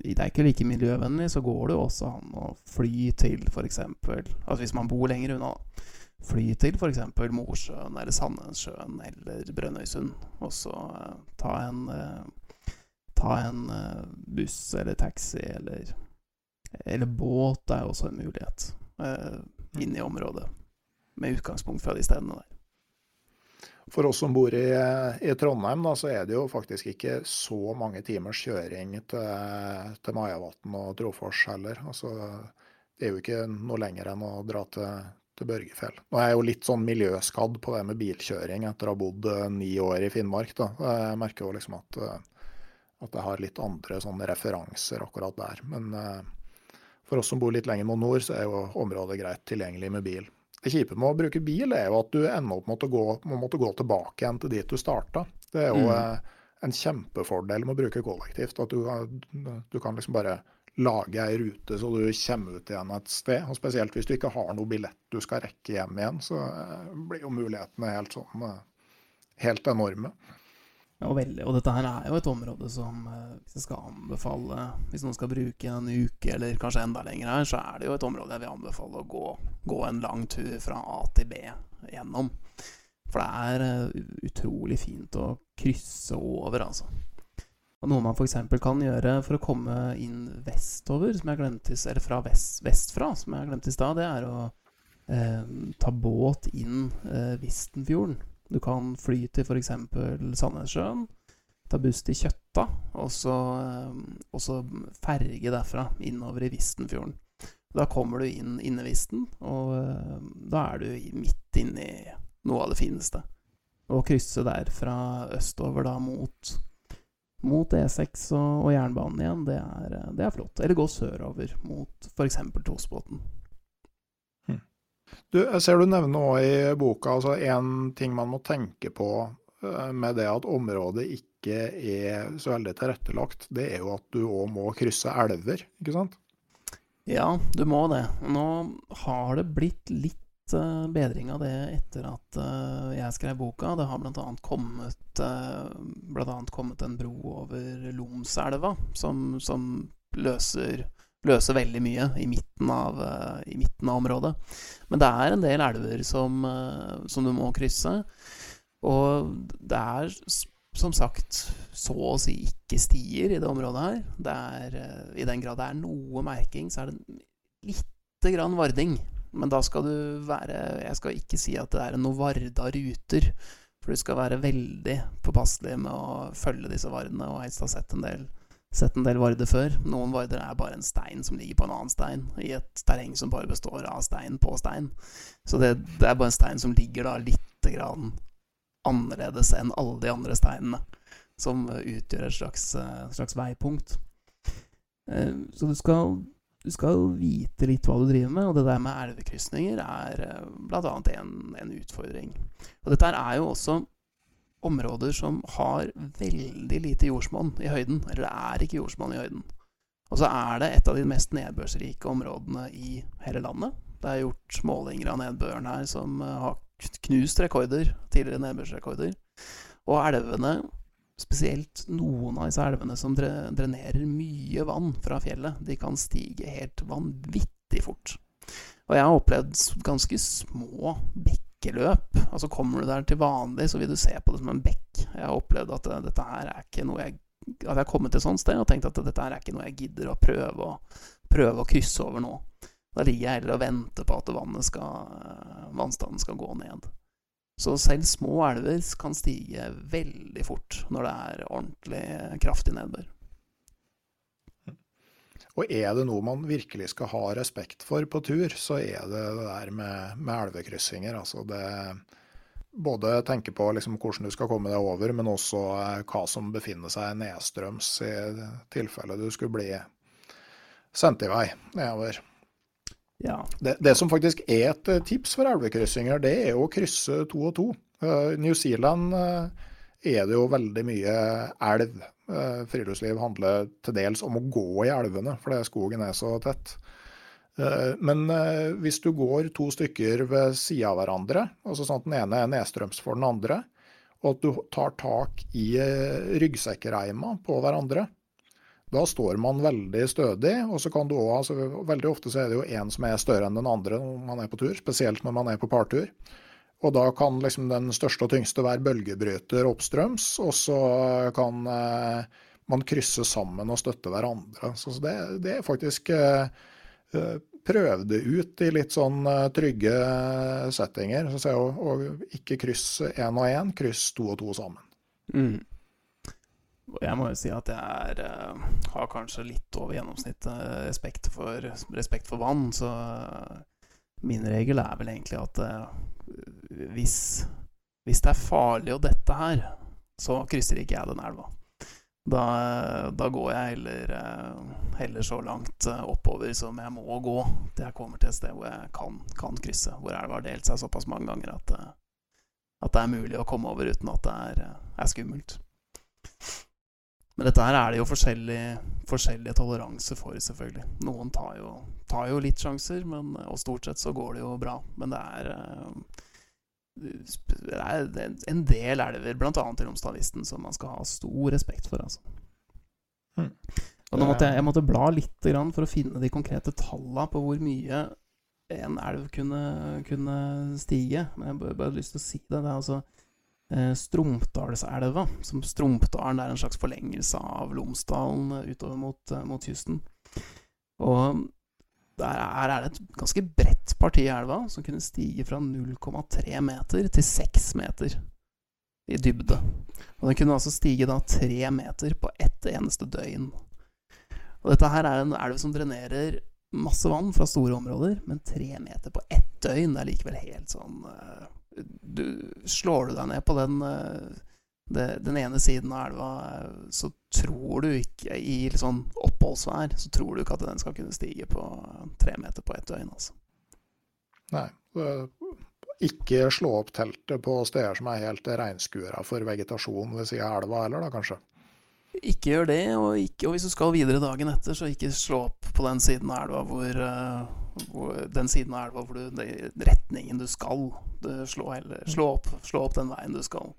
Det er ikke like miljøvennlig, så går det jo også an å fly til f.eks. Altså hvis man bor lenger unna, fly til f.eks. Mosjøen eller Sandnessjøen eller Brønnøysund, og så ta en ta en buss eller taxi eller, eller båt er jo også en mulighet inn i området, med utgangspunkt fra de stedene der. For oss som bor i, i Trondheim, da, så er det jo faktisk ikke så mange timers kjøring til, til Majavatn og Trofors heller. Altså, det er jo ikke noe lenger enn å dra til, til Børgefjell. Nå er jeg jo litt sånn miljøskadd på det med bilkjøring etter å ha bodd eh, ni år i Finnmark. Da. Jeg merker jo liksom at, eh, at jeg har litt andre sånne referanser akkurat der. Men uh, for oss som bor litt lenger mot nord, så er jo området greit tilgjengelig med bil. Det kjipe med å bruke bil er jo at du ender opp med å gå, måtte gå tilbake igjen til dit du starta. Det er jo mm. Eh, en kjempefordel med å bruke kollektivt. At du, du kan liksom bare lage ei rute så du kommer ut igjen et sted. og Spesielt hvis du ikke har noe billett du skal rekke hjem igjen, så eh, blir jo mulighetene helt sånn eh, helt enorme. Og, veldig, og, dette her er jo et område som eh, hvis jeg skal anbefale Hvis noen skal bruke en uke eller kanskje enda lenger her, så er det jo et område jeg vil anbefale å gå, gå en lang tur fra A til B gjennom. For det er utrolig fint å krysse over, altså. Og noe man f.eks. kan gjøre for å komme inn vestover, som jeg glemte, eller fra vest, vestfra, som jeg glemte i stad, det er å eh, ta båt inn eh, Vistenfjorden. Du kan fly til f.eks. Sandnessjøen, ta buss til Kjøtta, og så, eh, og så ferge derfra innover i Vistenfjorden. Da kommer du inn Innevisten, og eh, da er du midt inni noe av det fineste. Å krysse der fra østover da mot mot E6 og, og, jernbanen igjen, det er, det er, flott. Eller gå sørover mot f.eks. Tosbotn. Du, jeg ser du nevner òg i boka altså en ting man må tenke på eh, med det at området ikke er så veldig tilrettelagt, det er jo at du òg må krysse elver, ikke sant? Ja, du må det. Nå har det blitt litt Eh, bedring av det etter at uh, jeg skrev boka. Det har bl.a. kommet, blant annet kommet en bro over Lomselva som, som løser, løser, veldig mye i midten, av, uh, i midten, av, området. Men det er en del elver som, som, du må krysse. Og det er som sagt så å si ikke stier i det området her. Det er, I den grad det er noe merking, så er det lite grann varding men da skal du være Jeg skal ikke si at det er noe Varda ruter. For du skal være veldig påpasselig med å følge disse vardene, og helst ha sett en del sett en del varder før. Noen varder er bare en stein som ligger på en annen stein, i et terreng som bare består av stein på stein. Så det, det er bare en stein som ligger da lite grann annerledes enn alle de andre steinene, som utgjør et slags, slags veipunkt. Eh, så du skal du skal vite litt hva du driver med, og det der med elvekrysninger er eh, bl.a. En, en utfordring. Og dette er jo også områder som har veldig lite jordsmonn i høyden. Eller det er ikke jordsmonn i høyden. Og så er det et av de mest nedbørsrike områdene i hele landet. Det er gjort målinger av nedbøren her som eh, har knust rekorder, tidligere nedbørsrekorder. Og elvene spesielt noen av disse elvene som drenerer mye vann fra fjellet, de kan stige helt vanvittig fort. Og jeg har opplevd ganske små bekkeløp. Altså Kommer du der til vanlig, så vil du se på det som en bekk. Jeg har opplevd at eh, dette her er ikke noe jeg At jeg har kommet til et sånt sted og tenkt at dette her er ikke noe jeg gidder å prøve å, prøve å krysse over nå. Da ligger jeg heller og venter på at skal, eh, vannstanden skal gå ned. Så selv små elver kan stige veldig fort når det er ordentlig kraftig nedbør. Og er det noe man virkelig skal ha respekt for på tur, så er det det der med, med elvekryssinger. Altså det Både tenke på liksom hvordan du skal komme deg over, men også eh, hva som befinner seg nedstrøms i tilfelle du skulle bli sendt i vei nedover. Ja. Det, det, som faktisk er et eh, tips for elvekryssinger, det er å krysse to og to. Uh, New Zealand uh, er det jo veldig mye elv. Uh, friluftsliv handler til dels om å gå i elvene, fordi skogen er så tett. Men hvis du går to stykker ved sida av hverandre, altså sånn at den ene er nedstrøms for den andre, og at du tar tak i ryggsekkreima på hverandre, da står man veldig stødig. og så kan du også, altså, Veldig ofte så er det jo én som er større enn den andre når man er på tur, spesielt når man er på partur. Og da kan liksom den største og tyngste være bølgebryter oppstrøms, og så kan eh, man krysse sammen og støtte hverandre. Så det, det er faktisk eh, eh Prøv det ut i litt sånn trygge settinger. Så og, og ikke kryss én og én, kryss to og to sammen. Mm. Jeg må jo si at jeg er, har kanskje litt over gjennomsnittet respekt, for, respekt for vann, så min regel er vel egentlig at hvis, hvis det er farlig å dette her, så krysser ikke jeg den elva. Da, da går jeg heller, heller, så langt oppover som jeg må gå til jeg kommer til et sted hvor jeg kan, kan krysse. Hvor elva har delt seg såpass mange ganger at, at, det er mulig å komme over uten at det er, er skummelt. Men dette her er det jo forskjellige, forskjellige toleranse for, selvfølgelig. Noen tar jo, tar jo litt sjanser, men, og stort sett så går det jo bra. Men det er, det er en del elver, bl.a. i Romsdalisten, som man skal ha stor respekt for. altså. Hmm. Og nå måtte jeg, jeg måtte bla litt for å finne de konkrete tallene på hvor mye en elv kunne, kunne stige. Men jeg bare, bare lyst til å si det. Det er altså eh, Stromdalselva. Som Stromdalen er en slags forlengelse av Lomsdalen eh, utover mot, eh, mot kysten. Og der er, er det et ganske bredt parti i elva som kunne stige fra 0,3 meter til 6 meter i dybde. Og den kunne altså stige da 3 meter på ett eneste døgn. Og dette her er en elv som drenerer masse vann fra store områder, men 3 meter på ett døgn er likevel helt sånn du, Slår du deg ned på den, uh, det, den ene siden av elva, uh, så tror du ikke I litt sånn oppholdsvær så tror du ikke at den skal kunne stige på tre meter på ett døgn, altså. Nei. Ikke slå opp teltet på steder som er helt regnskura for vegetasjon ved siden av elva heller, da kanskje? Ikke gjør det, og, ikke, og, hvis du skal videre dagen etter, så ikke slå opp på den siden av elva hvor Den siden av elva hvor du den Retningen du skal. Du slå, eller, slå, opp, slå, opp, den veien du skal.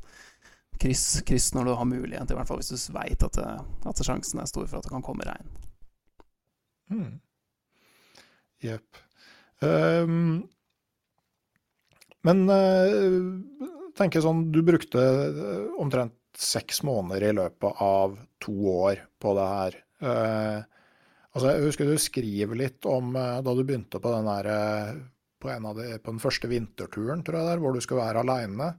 Kryss, kryss når du har mulighet, i hvert fall hvis du veit at, at, sjansen er stor for at det kan komme regn. Jepp. Hmm. Um, men uh, tenker sånn, du brukte omtrent seks måneder i løpet av to år på det her. Eh, altså, jeg husker du skriver litt om eh, da du begynte på den, der, eh, på, de, på den første vinterturen, tror jeg der, hvor du skulle være aleine.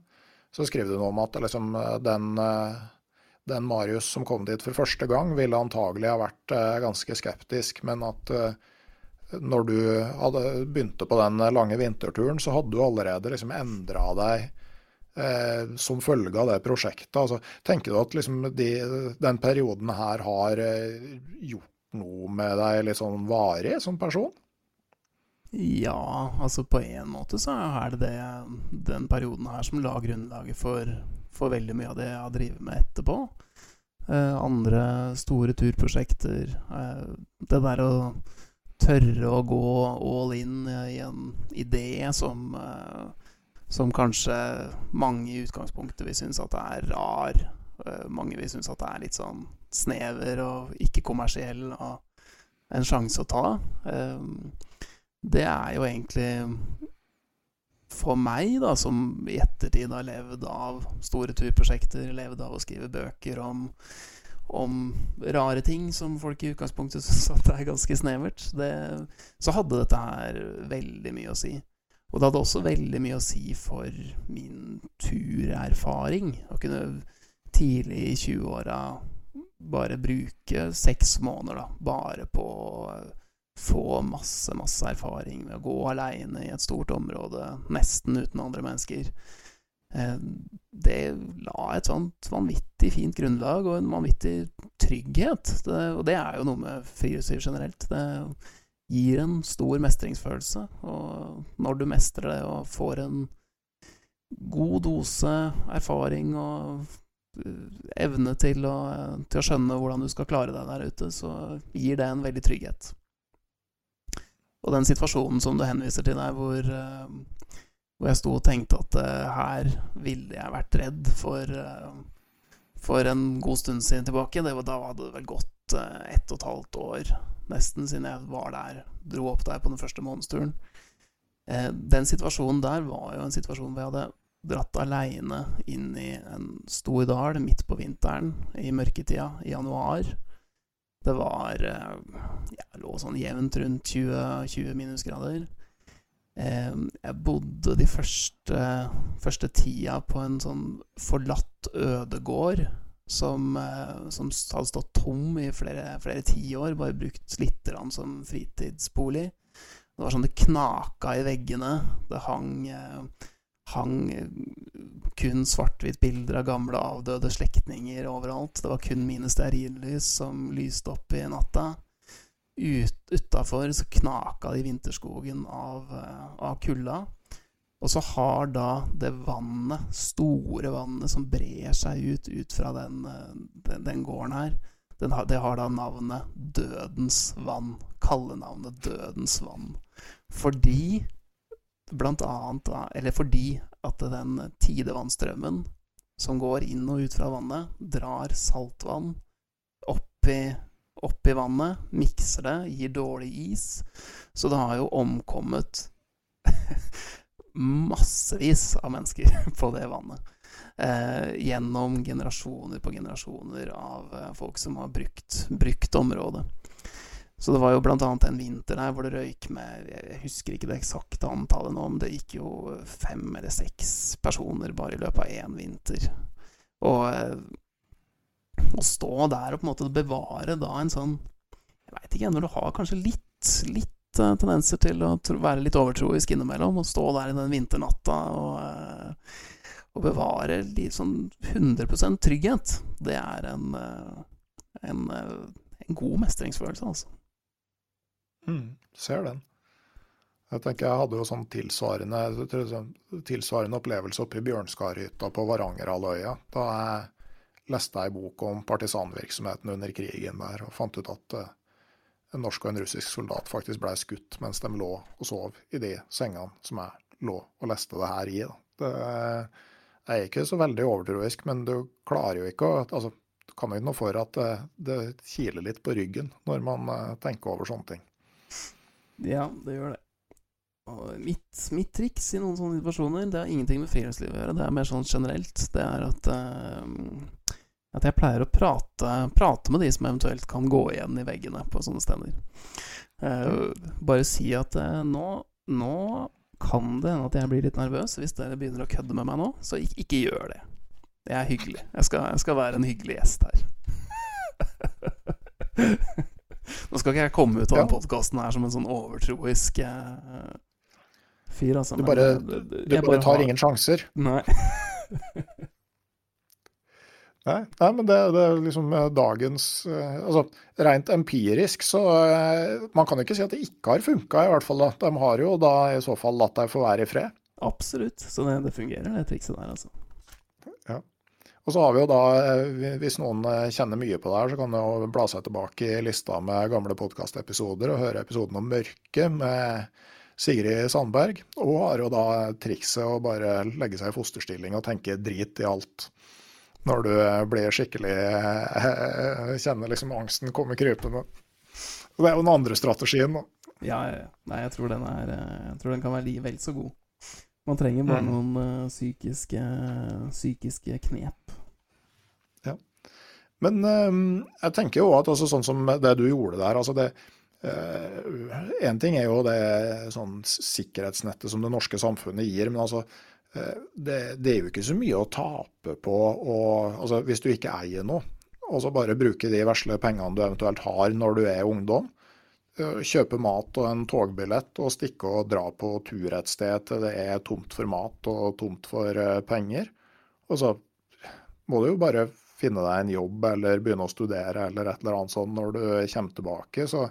Så skriver du noe om at liksom, den, den, Marius som kom dit for første gang, ville antagelig ha vært ganske skeptisk, men at når du hadde begynte på den lange vinterturen, så hadde du allerede liksom endra deg eh, som følge av det prosjektet. Altså, tenker du at liksom, de, den perioden her har eh, gjort noe med deg litt sånn varig som person? Ja, altså på en måte så er det, det den perioden her som la grunnlaget for, for, veldig mye av det jeg har drevet med etterpå. Eh, andre store turprosjekter. Eh, det der å tørre å gå all in i en idé som eh, som kanskje mange i utgangspunktet vil synes at det er rar. Eh, mange vil synes at det er litt sånn snever og ikke kommersiell og en sjanse å ta. Eh, det er jo egentlig for meg, da, som i ettertid har levd av store turprosjekter, levd av å skrive bøker om, om rare ting som folk i utgangspunktet syns at det er ganske snevert, det, så hadde dette her veldig mye å si. Og det hadde også veldig mye å si for min turerfaring. Å kunne tidlig i 20-åra bare bruke seks måneder da, bare på å få masse, masse erfaring med å gå aleine i et stort område, nesten uten andre mennesker. Eh, det la et sånt vanvittig fint grunnlag og en vanvittig trygghet. Det, og det er jo noe med friluftsliv generelt. Det gir en stor mestringsfølelse. Og når du mestrer det og får en god dose erfaring og evne til å, til å skjønne hvordan du skal klare deg der ute, så gir det en veldig trygghet. Og den situasjonen som du henviser til der, hvor, eh, hvor jeg sto og tenkte at uh, her ville jeg vært redd for, uh, for en god stund siden tilbake, det da hadde det vel gått ett og et halvt år nesten, siden jeg var der, dro opp der på den første månedsturen. Eh, den situasjonen der var jo en situasjon hvor jeg hadde dratt aleine inn i en stor dal midt på vinteren, i mørketida, i januar. Det var eh, Jeg lå sånn jevnt rundt 20, 20 minusgrader. Eh, jeg bodde de første, første tida på en sånn forlatt ødegård som, eh, som, hadde stått tom i flere, flere tiår, bare brukt litt som fritidsbolig. Det var sånn det knaka i veggene. Det hang, eh, hang kun svart-hvitt-bilder av gamle, avdøde slektninger overalt. Det var kun mine stearinlys som lyste opp i natta. Ut, Utafor så knaka det i vinterskogen av, eh, av kulda. Og så har da det vannet, store vannet som brer seg ut ut fra den, den, den gården her, har, det har da navnet Dødens vann. Kallenavnet Dødens vann. Fordi blant annet Eller fordi at den tidevannstrømmen som går inn og ut fra vannet, drar saltvann opp i, opp i vannet, mikser det, gir dårlig is. Så det har jo omkommet massevis av mennesker på det vannet. Eh, gjennom generasjoner på generasjoner av eh, folk som har brukt, brukt området. Så det var jo blant annet en vinter der hvor det røyk med Jeg husker ikke det eksakte antallet nå, men det gikk jo fem eller seks personer bare i løpet av én vinter. Og eh, å stå der og på en måte bevare da en sånn Jeg veit ikke, når du har kanskje litt, litt uh, tendenser til å være litt overtroisk innimellom, og stå der i den vinternatta og, uh, og bevare litt sånn 100 trygghet, det er en, en, en god mestringsfølelse, altså. Mm, ser den. Jeg tenker jeg hadde jo sånn tilsvarende, sånn tilsvarende opplevelse oppe i Bjørnskarhytta på Varangerhalvøya. Da jeg leste ei bok om partisanvirksomheten under krigen der, og fant ut at uh, en norsk og en russisk soldat faktisk ble skutt mens de lå og sov i de sengene som jeg lå og leste det her i. Det, er ikke så veldig overtroisk, men du klarer jo ikke å altså, Du kan jo ikke noe for at det, det kiler litt på ryggen når man uh, tenker over sånne ting. Ja, det gjør det. Og mitt, mitt, triks i noen sånne situasjoner, det har ingenting med friluftsliv å gjøre. Det er mer sånn generelt. Det er at, uh, at jeg pleier å prate, prate, med de som eventuelt kan gå igjen i veggene på sånne steder. Uh, bare si at uh, nå, nå kan det hende at jeg blir litt nervøs hvis dere begynner å kødde med meg nå, så ikke, ikke gjør det. Det er hyggelig. Jeg skal, jeg skal være en hyggelig gjest her. Nå skal ikke jeg komme ut av ja. den podkasten her som en sånn overtroisk uh, fyr, altså. Du bare, men, du, du bare tar har... ingen sjanser? Nei. Nei, nei, men det, det, er liksom eh, dagens uh, Altså, rent empirisk så uh, Man kan jo ikke si at det ikke har funka, i hvert fall. da. De har jo da i så fall latt deg få være i fred. Absolutt. Så det, det fungerer, det trikset der, altså. Ja. Og så har vi jo da, eh, hvis noen eh, kjenner mye på det her, så kan du jo bla seg tilbake i lista med gamle podkastepisoder og høre episoden om mørket med Sigrid Sandberg. Og hun har jo da trikset å bare legge seg i fosterstilling og tenke drit i alt. Når du eh, blir skikkelig Kjenner liksom angsten komme krypende. Det er jo den andre strategien, da. Ja, nei, jeg tror er, jeg tror den kan være vel så god. Man trenger bare mm. noen uh, psykiske, psykiske, knep. Ja. Men uh, jeg tenker jo at altså, sånn som det du gjorde der altså det uh, ting er jo det sånn sikkerhetsnettet som det norske samfunnet gir, men altså uh, det, det, er jo ikke så mye å tape på å altså, Hvis du ikke eier noe, og så bare bruke de vesle pengene du eventuelt har når du er ungdom, Eh, kjøpe mat og en togbillett og stikke og dra på tur et sted til det er tomt for mat og tomt for eh, penger. Og så må du jo bare finne deg en jobb eller begynne å studere eller et eller annet sånt når du kommer tilbake. Så,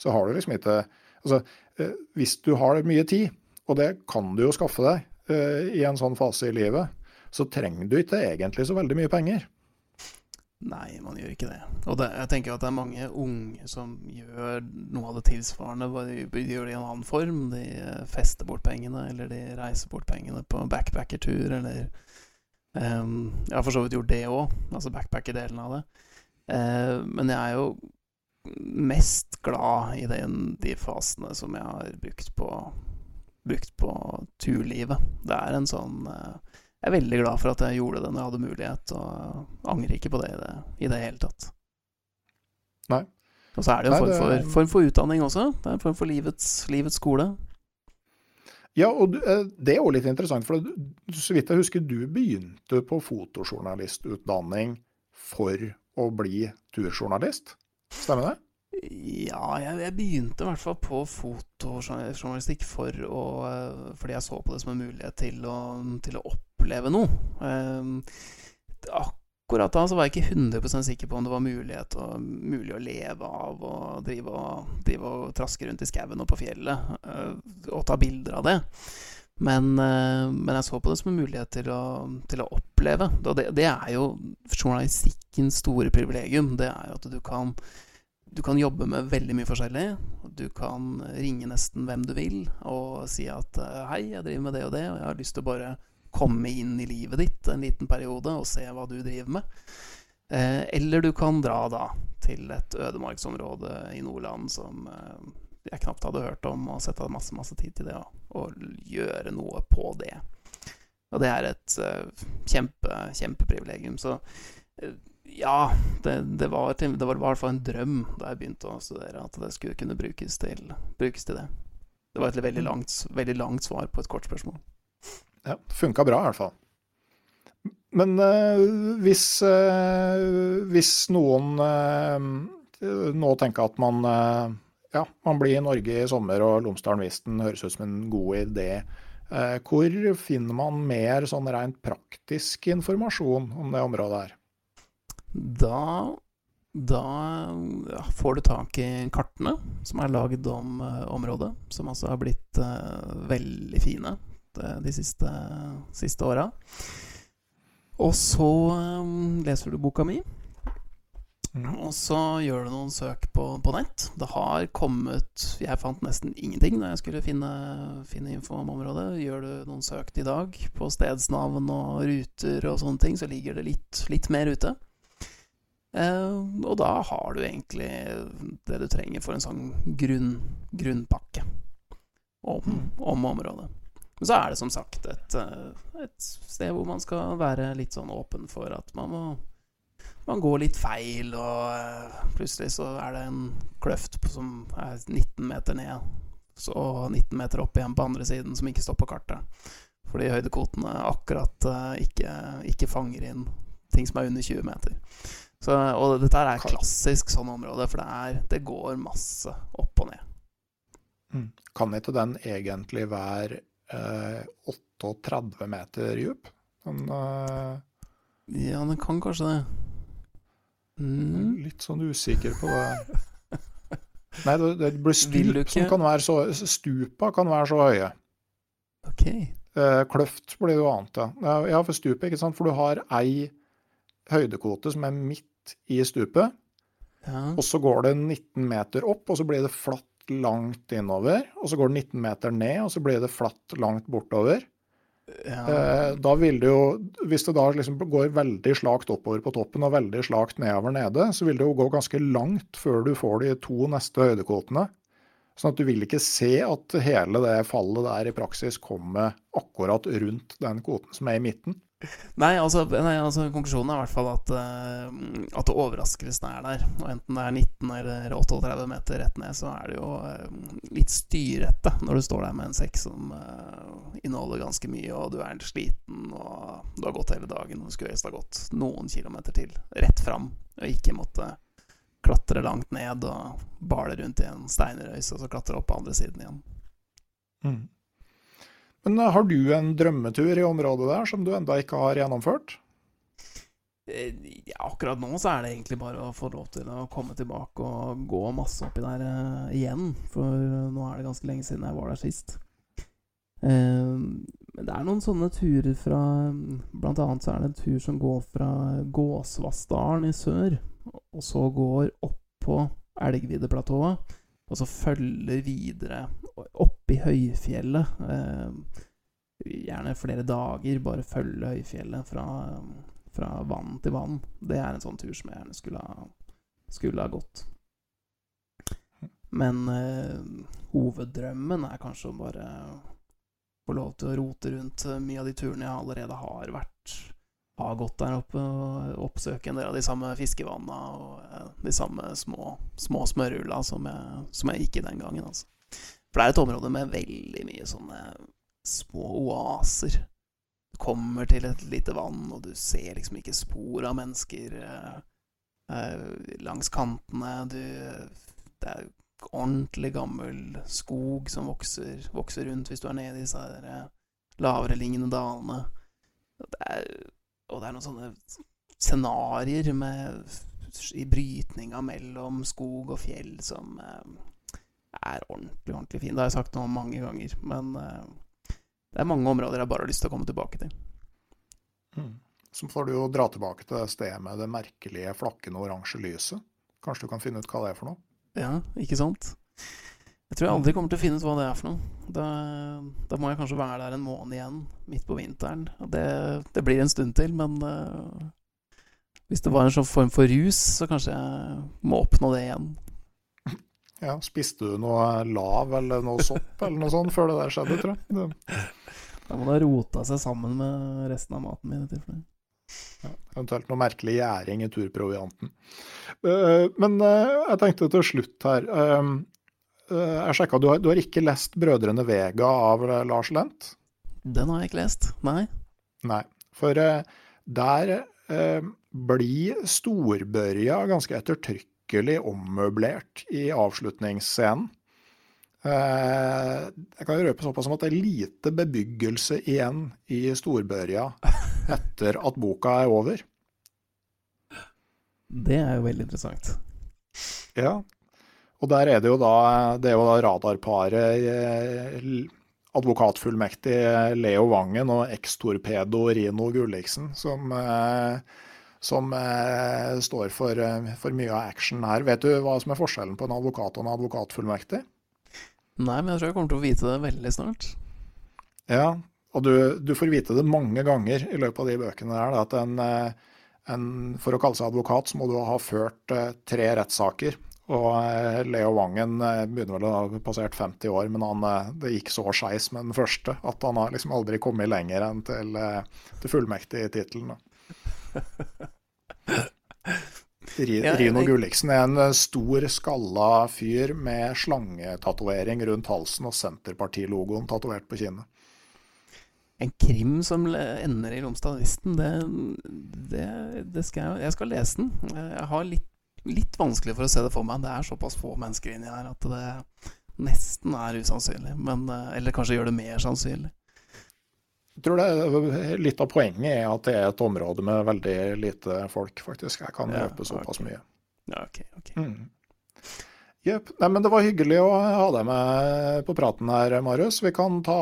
så har du liksom ikke Altså, eh, hvis du har mye tid, og det kan du jo skaffe deg i en sånn fase i livet, så trenger du ikke egentlig så veldig mye penger. Nei, man gjør ikke det. Og det, jeg tenker at det er mange unge som gjør noe av det tilsvarende. De, gjør det i en annen form. De eh, fester bort pengene, eller de reiser bort pengene på backpackertur, eller um, Jeg har for så vidt gjort det òg, altså backpacker-delen av det. Uh, men jeg er jo mest glad i den, de fasene som jeg har brukt på, brukt på turlivet. Det er en sånn uh, jeg er veldig glad for at jeg gjorde det når jeg hadde mulighet, og angrer ikke på det i det, i det hele tatt. Nei. Og så er det jo en form for, form for utdanning også. Det er en form for livets, livets skole. Ja, og eh, det er jo litt interessant, for så vidt jeg husker, du begynte på fotojournalistutdanning for å bli turjournalist. Stemmer det? Ja, jeg, jeg, begynte i hvert fall på fotojournalistikk for å, eh, fordi jeg så på det som en mulighet til å, til å oppleve noe. Eh, akkurat da så var jeg ikke 100% sikker på om det var og, mulig å leve av å drive og, drive og traske rundt i skauen og på fjellet eh, og ta bilder av det. Men, men, jeg så på det som en mulighet til å, til å oppleve. Det, det, er jo journalistikkens store privilegium. Det er jo at du kan, du kan jobbe med veldig mye forskjellig. Du kan ringe nesten hvem du vil og si at eh, 'hei, jeg driver med det og det', og jeg har lyst til å bare komme inn i livet ditt en liten periode og se hva du driver med. Eh, eller du kan dra da til et ødemarksområde i Nordland som jeg knapt hadde hørt om, og sette masse, masse tid til det, og, gjøre noe på det. Og det er et kjempe, kjempeprivilegium. Så ja, det, det, var, det, var, i hvert fall en drøm da jeg begynte å studere, at det skulle kunne brukes til, brukes til det. Det var et veldig mm. langt, veldig langt, svar på et kort spørsmål. Ja, funka bra i hvert fall. Men øh, hvis, hvis, noen nå tenker at man ja, man blir i Norge i sommer, og Lomsdalen-Visten høres ut som en god idé. Hvor finner man mer sånn rent praktisk informasjon om det området her? Da, da ja, får du tak i kartene som er lagd om uh, området, som altså har blitt uh, veldig fine de, de siste, siste åra. Og så um, leser du boka mi. Mm. Og så gjør du noen søk på, på, nett. Det har kommet Jeg fant nesten ingenting da jeg skulle finne, finne, info om området. Gjør du noen søk i dag på stedsnavn og ruter og sånne ting, så ligger det litt, litt mer ute. Eh, og da har du egentlig det du trenger for en sånn grunn, grunnpakke om, mm. om området. Men så er det som sagt et, eh, et sted hvor man skal være litt sånn åpen for at man må man går litt feil, og uh, plutselig så er det en kløft som er 19 meter ned, så 19 meter opp igjen på andre siden, som ikke står på kartet. Fordi høydekvotene akkurat ikke, ikke, fanger inn ting som er under 20 meter. Så, og dette er klassisk sånn område, for det, er, det går masse opp og ned. Mm. Kan ikke den egentlig være eh, 38 meter dyp? Den, ja, den kan kanskje det. Mm. Litt sånn usikker på det. Nei, det, det blir stup som kan være så Stupa kan være så høye. Ok. Eh, kløft blir det jo annet, ja. Ja, for stupet, ikke sant. For du har ei høydekvote som er midt i stupet. Ja. Og så går det 19 meter opp, og så blir det flatt langt innover. Og så går det 19 meter ned, og så blir det flatt langt bortover. Ja. Eh, da vil det jo, Hvis det da liksom går veldig slakt oppover på toppen og veldig slakt nedover nede, så vil det jo gå ganske langt før du får de to neste høydekvotene. Sånn at du vil ikke se at hele det fallet der i praksis kommer akkurat rundt den kvoten som er i midten. Nei, altså, nei, altså konklusjonen er i hvert fall at, uh, at overraskelsen er der. Og enten det er 19 eller 38 meter rett ned, så er det jo uh, litt styrete når du står der med en sekk som uh, inneholder ganske mye, og du er sliten, og du har gått hele dagen, og skulle helst ha gått noen kilometer til rett fram, og ikke måtte klatre langt ned og bale rundt i en steinrøys, og så klatre opp på andre siden igjen. Mm. Men eh, har du en drømmetur i området der som du enda ikke har gjennomført? Eh, ja, akkurat nå så er det egentlig bare å få lov til å komme tilbake og gå masse oppi der uh, igjen. For nå er det ganske lenge siden jeg var der sist. Uh, det er noen sånne turer fra Blant annet så er det en tur som går fra Gåsvassdalen i sør, og så går opp på Elgviddeplatået og så følger videre opp i høyfjellet. Eh, gjerne flere dager, bare følge høyfjellet fra, fra, vann til vann. Det er en sånn tur som jeg gjerne skulle ha, skulle ha gått. Men eh, hoveddrømmen er kanskje å bare få lov til å rote rundt mye av de turene jeg allerede har vært har gått der oppe og oppsøke en del av de samme fiskevannene og eh, de samme små, små smørhulla som, som, jeg gikk i den gangen. Altså. For det er et område med veldig mye sånne små oaser. Du kommer til et lite vann, og du ser liksom ikke spor av mennesker eh, eh, langs kantene. Du, det er ordentlig gammel skog som vokser, vokser rundt hvis du er nede i disse eh, lavere lignende dalene. Det er og det er noen sånne scenarioer i brytninga mellom skog og fjell som eh, er ordentlig, ordentlig fin. Det har jeg sagt nå mange ganger, men eh, det er mange områder jeg bare har lyst til å komme tilbake til. Mm. Så får du jo dra tilbake til det stedet med det merkelige flakkende oransje lyset. Kanskje du kan finne ut hva det er for noe? Ja, ikke sant? Jeg tror jeg aldri kommer til å finne ut hva det er for noe. Da, da må jeg kanskje være der en måned igjen, midt på vinteren. Det, det blir en stund til, men uh, hvis det var en sånn form for rus, så kanskje jeg må oppnå det igjen. Ja, Spiste du noe lav eller noe sopp eller noe sånt før det der skjedde, tror jeg? Det... Da må det ha rota seg sammen med resten av maten min. i Ja, eventuelt noe merkelig gjæring i turprovianten. Uh, men uh, jeg tenkte til slutt her Jeg sjekka, du, du, har ikke lest 'Brødrene Vega' av Lars Lent? Den har jeg ikke lest, nei. Nei, for der blir Storbørja ganske ettertrykkelig ommøblert i avslutningsscenen. Eh, jeg kan jo røpe såpass som at det er lite bebyggelse igjen i Storbørja etter at boka er over. Det er jo veldig interessant. Ja. Og der er det jo da, det er jo da radarparet eh, advokatfullmektig Leo Vangen og ekstorpedo Rino Gulliksen som eh, som eh, står for, eh, for, mye av action her. Vet du hva som er forskjellen på en advokat og en advokatfullmektig? Nei, men jeg tror jeg kommer til å vite det veldig snart. Ja, og du, du får vite det mange ganger i løpet av de bøkene der. At en, eh, en, for å kalle seg advokat, så må du ha ført eh, tre rettssaker. Og eh, Leo Wangen begynner vel å ha passert 50 år, men han, det gikk så skeis med den første at han har liksom aldri kommet lenger enn til, til fullmektig-tittelen. Rino Gulliksen er en eh, stor, skalla fyr med slangetatovering rundt halsen og Senterpartilogoen tatovert på kinnet. En krim som ender i Romsdalisten, det, det, det, skal jeg Jeg skal lese den. Jeg har litt, litt, vanskelig for å se det for meg. Det er såpass få mennesker inni her at det nesten er usannsynlig. Men, eh, eller kanskje gjør det mer sannsynlig. Jeg tror det Litt av poenget er at det er et område med veldig lite folk, faktisk. Jeg kan ja, løpe såpass okay. mye. Ja, ok, ok. Mm. Yep. Nei, men det var hyggelig å ha deg med på praten her, Marius. Vi kan ta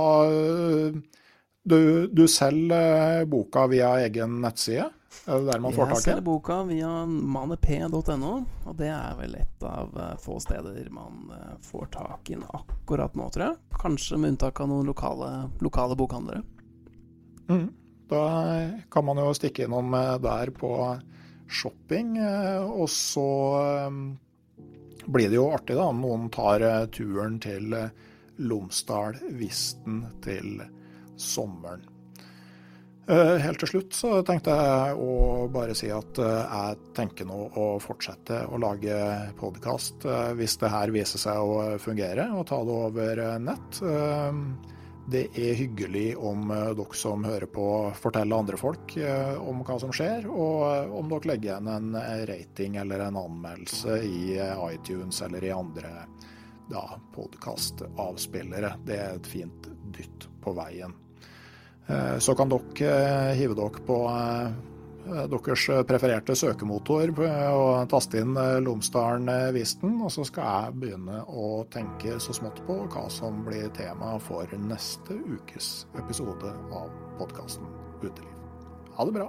Du, du selger boka via egen nettside? Er det der man får tak i? Jeg selger boka via manep.no, og det er vel et av eh, få steder man eh, får tak i den akkurat nå, tror jeg. Kanskje med unntak av noen lokale, lokale bokhandlere. Mm. Da kan man jo stikke innom eh, der på shopping, og så blir det jo artig da om noen tar turen til Lomsdal-Visten til sommeren. Helt til slutt så tenkte jeg å bare si at jeg tenker nå å fortsette å lage podkast hvis det her viser seg å fungere, og ta det over nett. Det er hyggelig om eh, dere som hører på, forteller andre folk eh, om hva som skjer, og eh, om dere legger igjen en rating eller en anmeldelse i iTunes eller i andre ja, podkastavspillere. Det er et fint dytt på veien. Så kan dere hive dere på Eh, deres prefererte søkemotor og taste inn eh, Lomsdalen-visten. Og så skal jeg begynne å tenke så smått på hva som blir tema for neste ukes episode av podkasten Uteliv. Ha det bra.